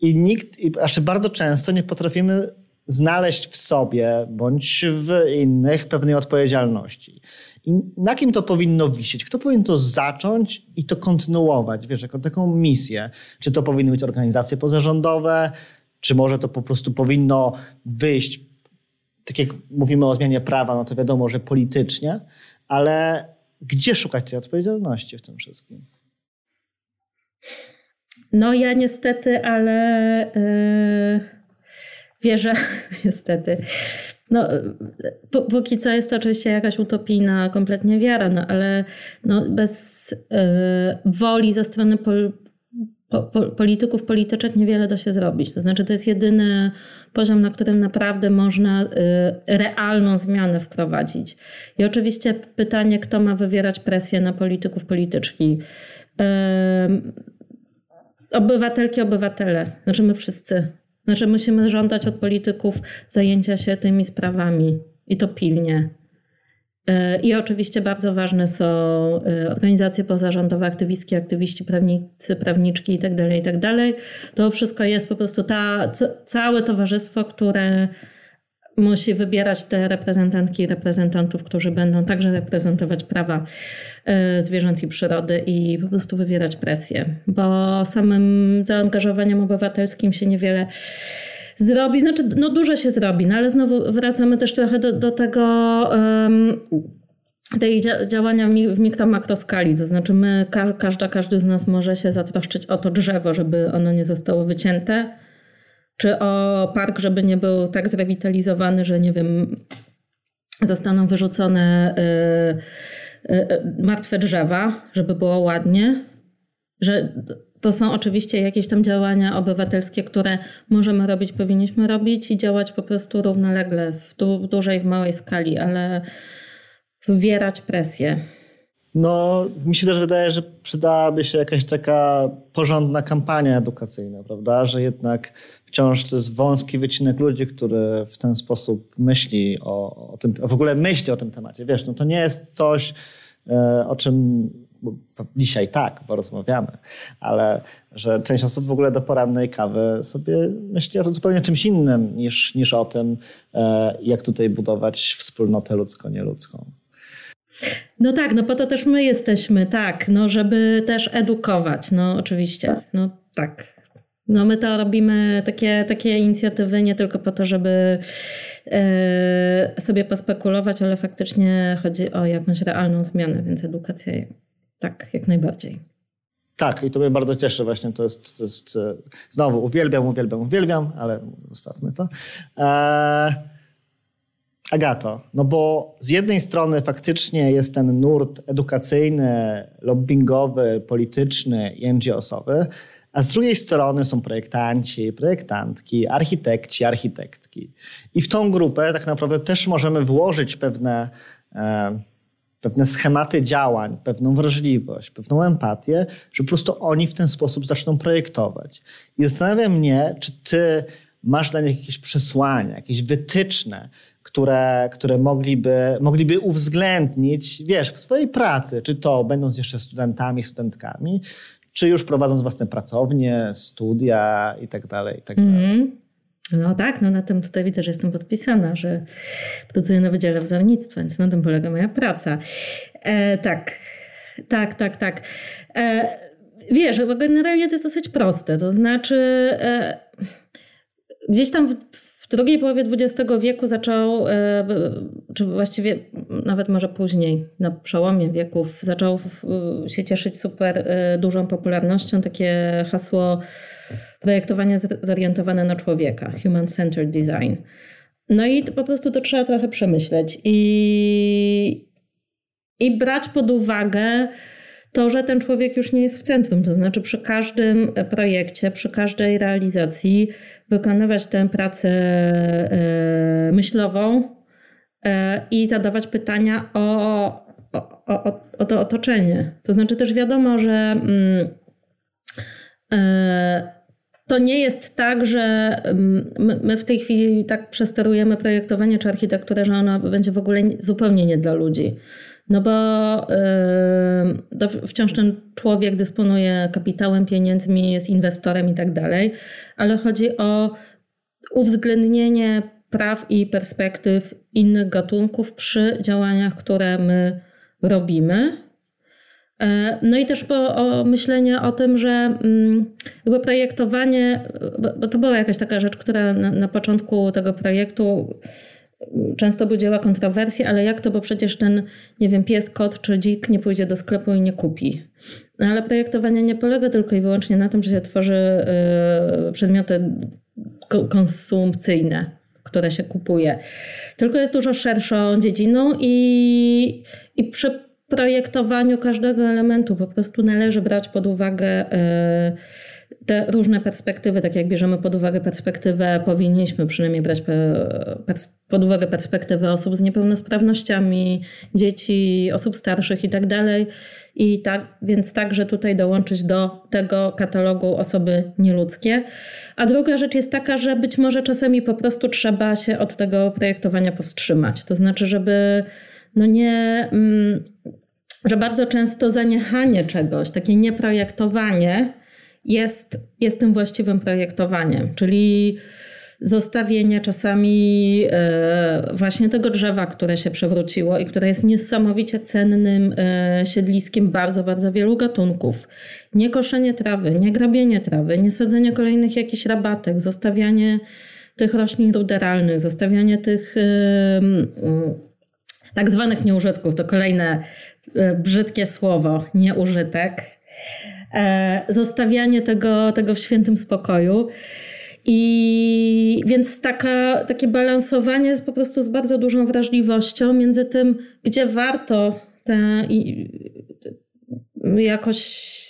I nikt, i bardzo często nie potrafimy znaleźć w sobie bądź w innych pewnej odpowiedzialności. I na kim to powinno wisieć? Kto powinien to zacząć i to kontynuować, wiesz, jako taką misję? Czy to powinny być organizacje pozarządowe, czy może to po prostu powinno wyjść, tak jak mówimy o zmianie prawa, no to wiadomo, że politycznie, ale gdzie szukać tej odpowiedzialności w tym wszystkim? No ja niestety, ale yy, wierzę, niestety. No, póki co jest to oczywiście jakaś utopijna kompletnie wiara, no ale no, bez yy, woli ze strony pol, po, po, polityków, polityczek niewiele da się zrobić. To znaczy to jest jedyny poziom, na którym naprawdę można yy, realną zmianę wprowadzić. I oczywiście pytanie, kto ma wywierać presję na polityków, polityczki. Yy, obywatelki, obywatele, znaczy my wszyscy. Znaczy musimy żądać od polityków zajęcia się tymi sprawami i to pilnie. E, I oczywiście bardzo ważne są e, organizacje pozarządowe, aktywistki, aktywiści, prawnicy, prawniczki itd., tak itd. Tak to wszystko jest po prostu ta, całe towarzystwo, które musi wybierać te reprezentantki i reprezentantów, którzy będą także reprezentować prawa e, zwierząt i przyrody i po prostu wywierać presję, bo samym zaangażowaniem obywatelskim się niewiele zrobi. Znaczy, no dużo się zrobi, no ale znowu wracamy też trochę do, do tego. Um, tej działania w mikro-makroskali, to znaczy my, każda, każdy z nas może się zatroszczyć o to drzewo, żeby ono nie zostało wycięte, czy o park, żeby nie był tak zrewitalizowany, że nie wiem, zostaną wyrzucone y, y, y, martwe drzewa, żeby było ładnie. Że to są oczywiście jakieś tam działania obywatelskie, które możemy robić, powinniśmy robić i działać po prostu równolegle w, du dużej, w małej skali, ale wywierać presję. No, mi się też wydaje, że przydałaby się jakaś taka porządna kampania edukacyjna, prawda? Że jednak wciąż to jest wąski wycinek ludzi, który w ten sposób myśli o, o tym, w ogóle myśli o tym temacie. Wiesz, no to nie jest coś, e, o czym dzisiaj tak, bo rozmawiamy, ale że część osób w ogóle do porannej kawy sobie myśli o zupełnie czymś innym niż, niż o tym, e, jak tutaj budować wspólnotę ludzko-nieludzką. No tak, no po to też my jesteśmy, tak, no żeby też edukować, no oczywiście, no tak. No my to robimy, takie, takie inicjatywy nie tylko po to, żeby e, sobie pospekulować, ale faktycznie chodzi o jakąś realną zmianę, więc edukacja tak, jak najbardziej. Tak, i to mnie bardzo cieszy właśnie. To jest, to jest e, znowu uwielbiam, uwielbiam, uwielbiam, ale zostawmy to. Eee, Agato, no bo z jednej strony faktycznie jest ten nurt edukacyjny, lobbyingowy, polityczny i NGO-sowy, a z drugiej strony są projektanci, projektantki, architekci, architektki. I w tą grupę tak naprawdę też możemy włożyć pewne, e, pewne schematy działań, pewną wrażliwość, pewną empatię, że po prostu oni w ten sposób zaczną projektować. I zastanawia mnie, czy ty masz dla nich jakieś przesłania, jakieś wytyczne, które, które mogliby, mogliby uwzględnić, wiesz, w swojej pracy, czy to będąc jeszcze studentami, studentkami, czy już prowadząc własne pracownie, studia i tak dalej, i tak dalej. Mm. No tak, no na tym tutaj widzę, że jestem podpisana, że pracuję na Wydziale Wzornictwa, więc na tym polega moja praca. E, tak, tak, tak, tak. E, wiesz, generalnie to jest dosyć proste, to znaczy e, gdzieś tam w, drugiej połowie XX wieku zaczął, e, czy właściwie nawet może później, na przełomie wieków, zaczął się cieszyć super e, dużą popularnością takie hasło projektowanie zorientowane na człowieka, human-centered design. No i po prostu to trzeba trochę przemyśleć i, i brać pod uwagę to, że ten człowiek już nie jest w centrum. To znaczy, przy każdym projekcie, przy każdej realizacji wykonywać tę pracę e, myślową e, i zadawać pytania o, o, o, o to otoczenie. To znaczy, też wiadomo, że. Mm, e, to nie jest tak, że mm, my w tej chwili tak przesterujemy projektowanie czy architekturę, że ona będzie w ogóle zupełnie nie dla ludzi. No bo yy, wciąż ten człowiek dysponuje kapitałem, pieniędzmi, jest inwestorem i tak dalej, ale chodzi o uwzględnienie praw i perspektyw innych gatunków przy działaniach, które my robimy. E, no i też po, o myślenie o tym, że mm, jakby projektowanie, bo to była jakaś taka rzecz, która na, na początku tego projektu często budziła kontrowersje, ale jak to, bo przecież ten, nie wiem, pies, kot czy dzik nie pójdzie do sklepu i nie kupi. No ale projektowanie nie polega tylko i wyłącznie na tym, że się tworzy y, przedmioty konsumpcyjne, które się kupuje. Tylko jest dużo szerszą dziedziną i, i przy projektowaniu każdego elementu po prostu należy brać pod uwagę y, te różne perspektywy, tak jak bierzemy pod uwagę perspektywę, powinniśmy przynajmniej brać pod uwagę perspektywę osób z niepełnosprawnościami, dzieci, osób starszych i tak dalej. I tak, więc także tutaj dołączyć do tego katalogu osoby nieludzkie. A druga rzecz jest taka, że być może czasami po prostu trzeba się od tego projektowania powstrzymać. To znaczy, żeby no nie, mm, że bardzo często zaniechanie czegoś, takie nieprojektowanie jest, jest tym właściwym projektowaniem, czyli zostawienie czasami e, właśnie tego drzewa, które się przewróciło i które jest niesamowicie cennym e, siedliskiem bardzo, bardzo wielu gatunków. Nie koszenie trawy, nie grabienie trawy, nie sadzenie kolejnych jakichś rabatek, zostawianie tych roślin ruderalnych, zostawianie tych tak zwanych nieużytków, to kolejne e, brzydkie słowo, nieużytek E, zostawianie tego, tego w świętym spokoju. I więc taka, takie balansowanie jest po prostu z bardzo dużą wrażliwością między tym, gdzie warto jakoś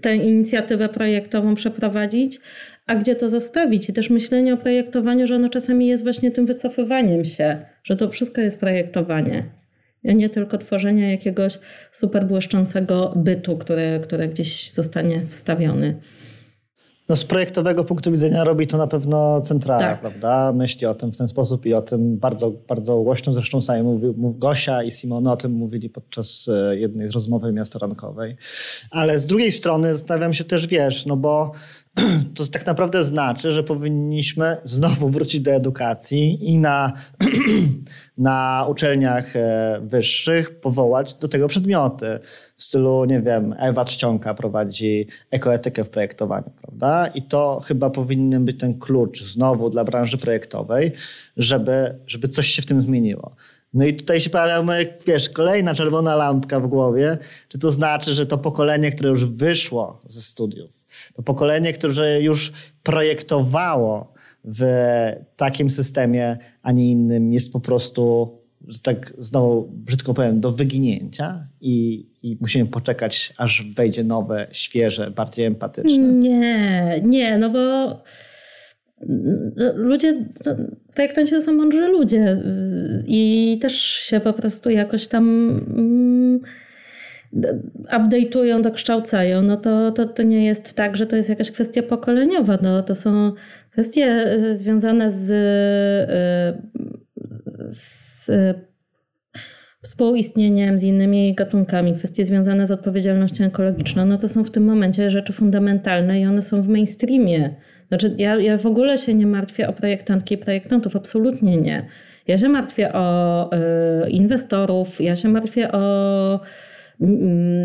tę inicjatywę projektową przeprowadzić, a gdzie to zostawić. I też myślenie o projektowaniu, że ono czasami jest właśnie tym wycofywaniem się, że to wszystko jest projektowanie nie tylko tworzenia jakiegoś super błyszczącego bytu, który, który gdzieś zostanie wstawiony. No z projektowego punktu widzenia robi to na pewno centrala, tak. prawda? Myśli o tym w ten sposób i o tym bardzo, bardzo głośno. Zresztą sami mówi, Gosia i Simona o tym mówili podczas e, jednej z rozmowy miastorankowej. Ale z drugiej strony zastanawiam się też, wiesz, no bo to tak naprawdę znaczy, że powinniśmy znowu wrócić do edukacji i na, na uczelniach e, wyższych powołać do tego przedmioty. W stylu, nie wiem, Ewa Czcionka prowadzi ekoetykę w projektowaniu, prawda? I to chyba powinien być ten klucz znowu dla branży projektowej, żeby, żeby coś się w tym zmieniło. No i tutaj się pojawia, wiesz, kolejna czerwona lampka w głowie. Czy to znaczy, że to pokolenie, które już wyszło ze studiów, to pokolenie, które już projektowało w takim systemie, a nie innym, jest po prostu, że tak znowu brzydko powiem, do wyginięcia i, i musimy poczekać, aż wejdzie nowe, świeże, bardziej empatyczne. Nie, nie, no bo ludzie, projektanci to są mądrzy ludzie i też się po prostu jakoś tam mm, update'ują, dokształcają, no to, to, to nie jest tak, że to jest jakaś kwestia pokoleniowa. No, to są kwestie e, związane z, e, z współistnieniem z innymi gatunkami, kwestie związane z odpowiedzialnością ekologiczną, no to są w tym momencie rzeczy fundamentalne i one są w mainstreamie. Znaczy, ja, ja w ogóle się nie martwię o projektantki i projektantów, absolutnie nie. Ja się martwię o y, inwestorów, ja się martwię o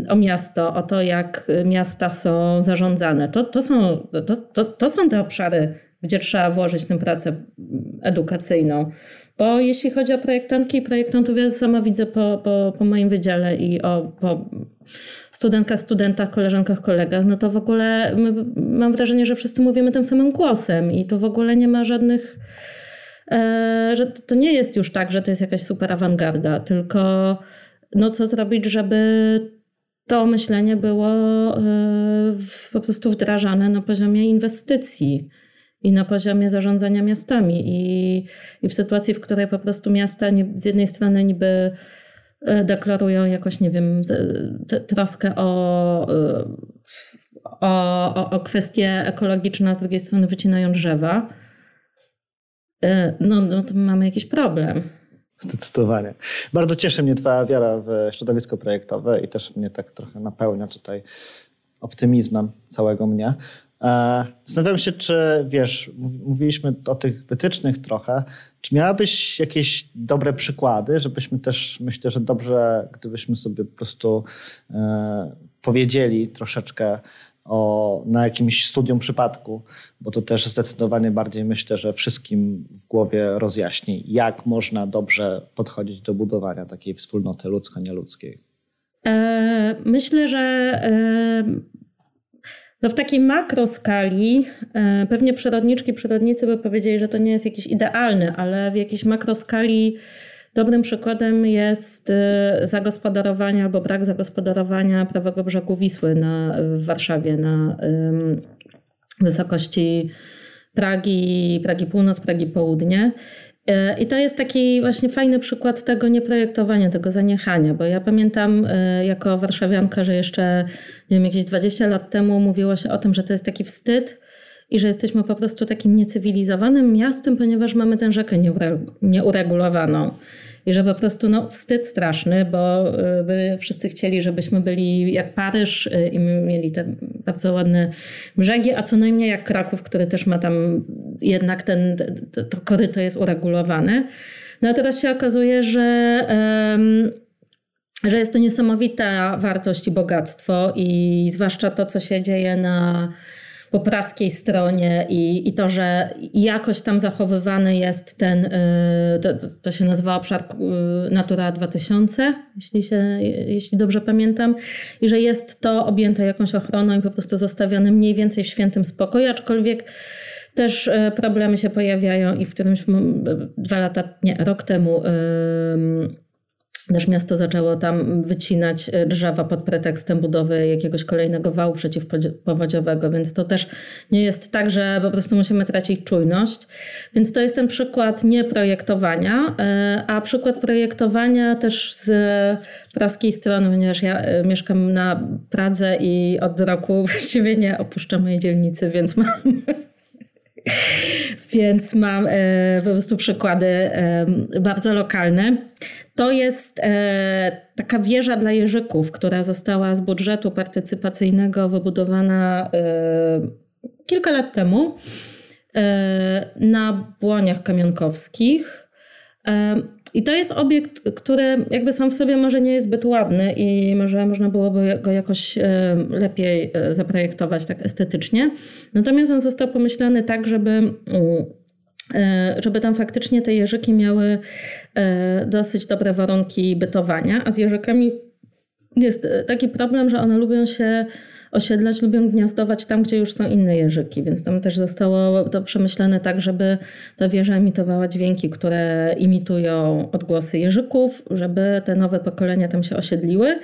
o miasto, o to, jak miasta są zarządzane. To, to, są, to, to, to są te obszary, gdzie trzeba włożyć tę pracę edukacyjną. Bo jeśli chodzi o projektantki i projektantów, ja sama widzę po, po, po moim wydziale i o, po studentkach, studentach, koleżankach, kolegach, no to w ogóle my, mam wrażenie, że wszyscy mówimy tym samym głosem i to w ogóle nie ma żadnych. E, że to nie jest już tak, że to jest jakaś super awangarda, tylko no co zrobić, żeby to myślenie było e, po prostu wdrażane na poziomie inwestycji i na poziomie zarządzania miastami. I, i w sytuacji, w której po prostu miasta nie, z jednej strony niby e, deklarują jakoś, nie wiem, troskę e, o, o, o kwestie ekologiczne, a z drugiej strony wycinają drzewa, no, no to mamy jakiś problem. Zdecydowanie. Bardzo cieszy mnie Twoja wiara w środowisko projektowe i też mnie tak trochę napełnia tutaj optymizmem całego mnie. E, zastanawiam się, czy wiesz, mówiliśmy o tych wytycznych trochę. Czy miałabyś jakieś dobre przykłady, żebyśmy też, myślę, że dobrze, gdybyśmy sobie po prostu e, powiedzieli troszeczkę o, na jakimś studium przypadku, bo to też zdecydowanie bardziej myślę, że wszystkim w głowie rozjaśni, jak można dobrze podchodzić do budowania takiej wspólnoty ludzko-nieludzkiej. E, myślę, że no w takiej makroskali e, pewnie przyrodniczki, przyrodnicy by powiedzieli, że to nie jest jakiś idealny, ale w jakiejś makroskali dobrym przykładem jest e, zagospodarowanie albo brak zagospodarowania prawego brzegu Wisły na, w Warszawie na wysokości Pragi, Pragi Północ, Pragi Południe. E, I to jest taki właśnie fajny przykład tego nieprojektowania, tego zaniechania, bo ja pamiętam e, jako warszawianka, że jeszcze nie wiem, jakieś 20 lat temu mówiło się o tym, że to jest taki wstyd i że jesteśmy po prostu takim niecywilizowanym miastem, ponieważ mamy tę rzekę nieuregulowaną. I że po prostu no, wstyd straszny, bo y, by wszyscy chcieli, żebyśmy byli jak Paryż y, i mieli te bardzo ładne brzegi, a co najmniej jak Kraków, który też ma tam jednak ten, to, to koryto jest uregulowane. No a teraz się okazuje, że, um, że jest to niesamowita wartość i bogactwo i zwłaszcza to, co się dzieje na po praskiej stronie i, i to, że jakoś tam zachowywany jest ten, y, to, to się nazywa obszar y, Natura 2000, jeśli, się, jeśli dobrze pamiętam, i że jest to objęte jakąś ochroną i po prostu zostawione mniej więcej w świętym spokoju, aczkolwiek też y, problemy się pojawiają i w którymś dwa lata, nie, rok temu też miasto zaczęło tam wycinać e, drzewa pod pretekstem budowy jakiegoś kolejnego wału przeciwpowodziowego, więc to też nie jest tak, że po prostu musimy tracić czujność. Więc to jest ten przykład nieprojektowania, e, a przykład projektowania też z praskiej strony, ponieważ ja e, mieszkam na Pradze i od roku właściwie nie opuszczam mojej dzielnicy, więc mam więc mam e, po prostu przykłady e, bardzo lokalne. To jest e, taka wieża dla jeżyków, która została z budżetu partycypacyjnego wybudowana kilka lat temu na błoniach kamionkowskich. I to jest obiekt, który jakby sam w sobie może nie jest zbyt ładny i może można byłoby go jakoś lepiej zaprojektować tak estetycznie. Natomiast on został pomyślany tak, żeby mm, E, żeby tam faktycznie te jeżyki miały e, dosyć dobre warunki bytowania, a z jeżykami jest taki problem, że one lubią się osiedlać, lubią gniazdować tam, gdzie już są inne jeżyki, więc tam też zostało to przemyślane tak, żeby ta wieża emitowała dźwięki, które imitują odgłosy jeżyków, żeby te nowe pokolenia tam się osiedliły.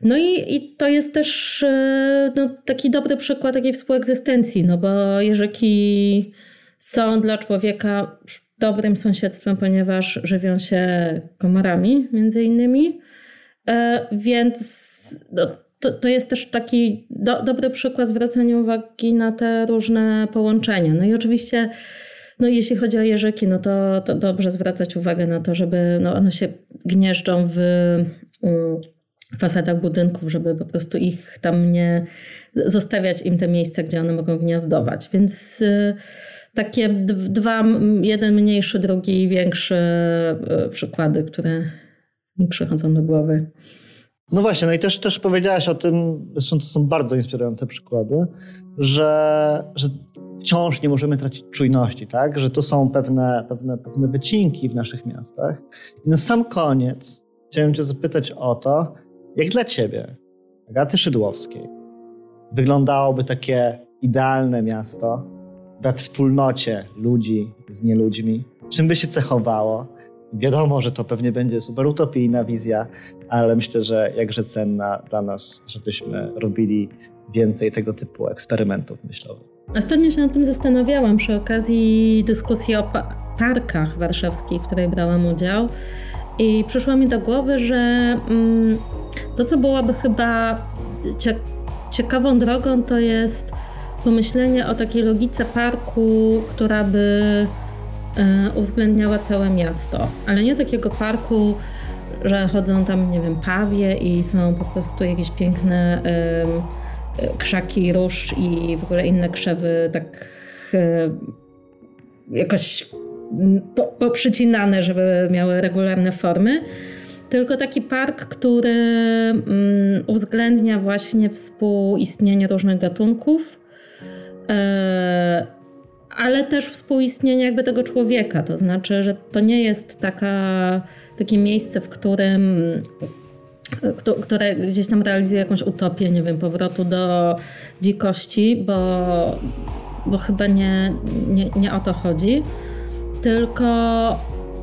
No i, i to jest też e, no, taki dobry przykład takiej współegzystencji, no bo jeżyki są dla człowieka dobrym sąsiedztwem, ponieważ żywią się komorami między innymi. E, więc no, to, to jest też taki do, dobry przykład zwracania uwagi na te różne połączenia. No i oczywiście, no jeśli chodzi o jeżyki, no to, to dobrze zwracać uwagę na to, żeby no one się gnieżdżą w mm, fasadach budynków, żeby po prostu ich tam nie zostawiać im te miejsca, gdzie one mogą gniazdować. Więc y, takie dwa, jeden mniejszy, drugi większy e, przykłady, które mi przychodzą do głowy. No właśnie, no i też, też powiedziałaś o tym, zresztą to są bardzo inspirujące przykłady, że, że wciąż nie możemy tracić czujności, tak? Że to są pewne, pewne, pewne wycinki w naszych miastach. I na sam koniec chciałem cię zapytać o to, jak dla ciebie, Agaty Szydłowskiej, wyglądałoby takie idealne miasto, we wspólnocie ludzi z nieludźmi, czym by się cechowało. Wiadomo, że to pewnie będzie super utopijna wizja, ale myślę, że jakże cenna dla nas, żebyśmy robili więcej tego typu eksperymentów myślowych. Ostatnio się nad tym zastanawiałam przy okazji dyskusji o pa parkach warszawskich, w której brałam udział. I przyszło mi do głowy, że mm, to, co byłoby chyba cie ciekawą drogą, to jest pomyślenie o takiej logice parku, która by uwzględniała całe miasto, ale nie takiego parku, że chodzą tam, nie wiem, pawie i są po prostu jakieś piękne krzaki, róż i w ogóle inne krzewy tak e, jakoś poprzycinane, żeby miały regularne formy. Tylko taki park, który mm, uwzględnia właśnie współistnienie różnych gatunków, e, ale też współistnienie jakby tego człowieka. To znaczy, że to nie jest taka, takie miejsce, w którym które gdzieś tam realizuje jakąś utopię, nie wiem, powrotu do dzikości, bo, bo chyba nie, nie, nie o to chodzi, tylko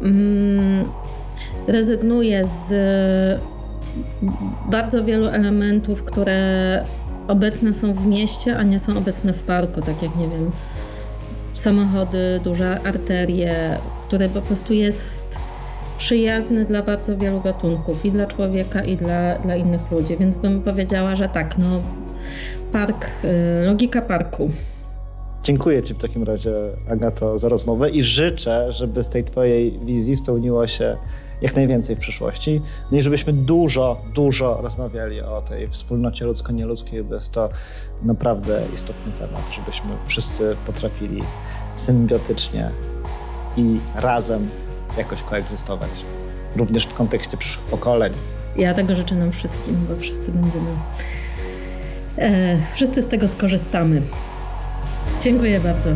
mm, rezygnuje z bardzo wielu elementów, które obecne są w mieście, a nie są obecne w parku, tak jak nie wiem, samochody, duże arterie, które po prostu jest przyjazny dla bardzo wielu gatunków, i dla człowieka, i dla, dla innych ludzi, więc bym powiedziała, że tak, no park, y, logika parku. Dziękuję Ci w takim razie, Agato, za rozmowę i życzę, żeby z tej Twojej wizji spełniło się jak najwięcej w przyszłości. No i żebyśmy dużo, dużo rozmawiali o tej wspólnocie ludzko-nieludzkiej, bo jest to naprawdę istotny temat, żebyśmy wszyscy potrafili symbiotycznie i razem jakoś koegzystować. Również w kontekście przyszłych pokoleń. Ja tego życzę nam wszystkim, bo wszyscy będziemy. E, wszyscy z tego skorzystamy. Dziękuję bardzo.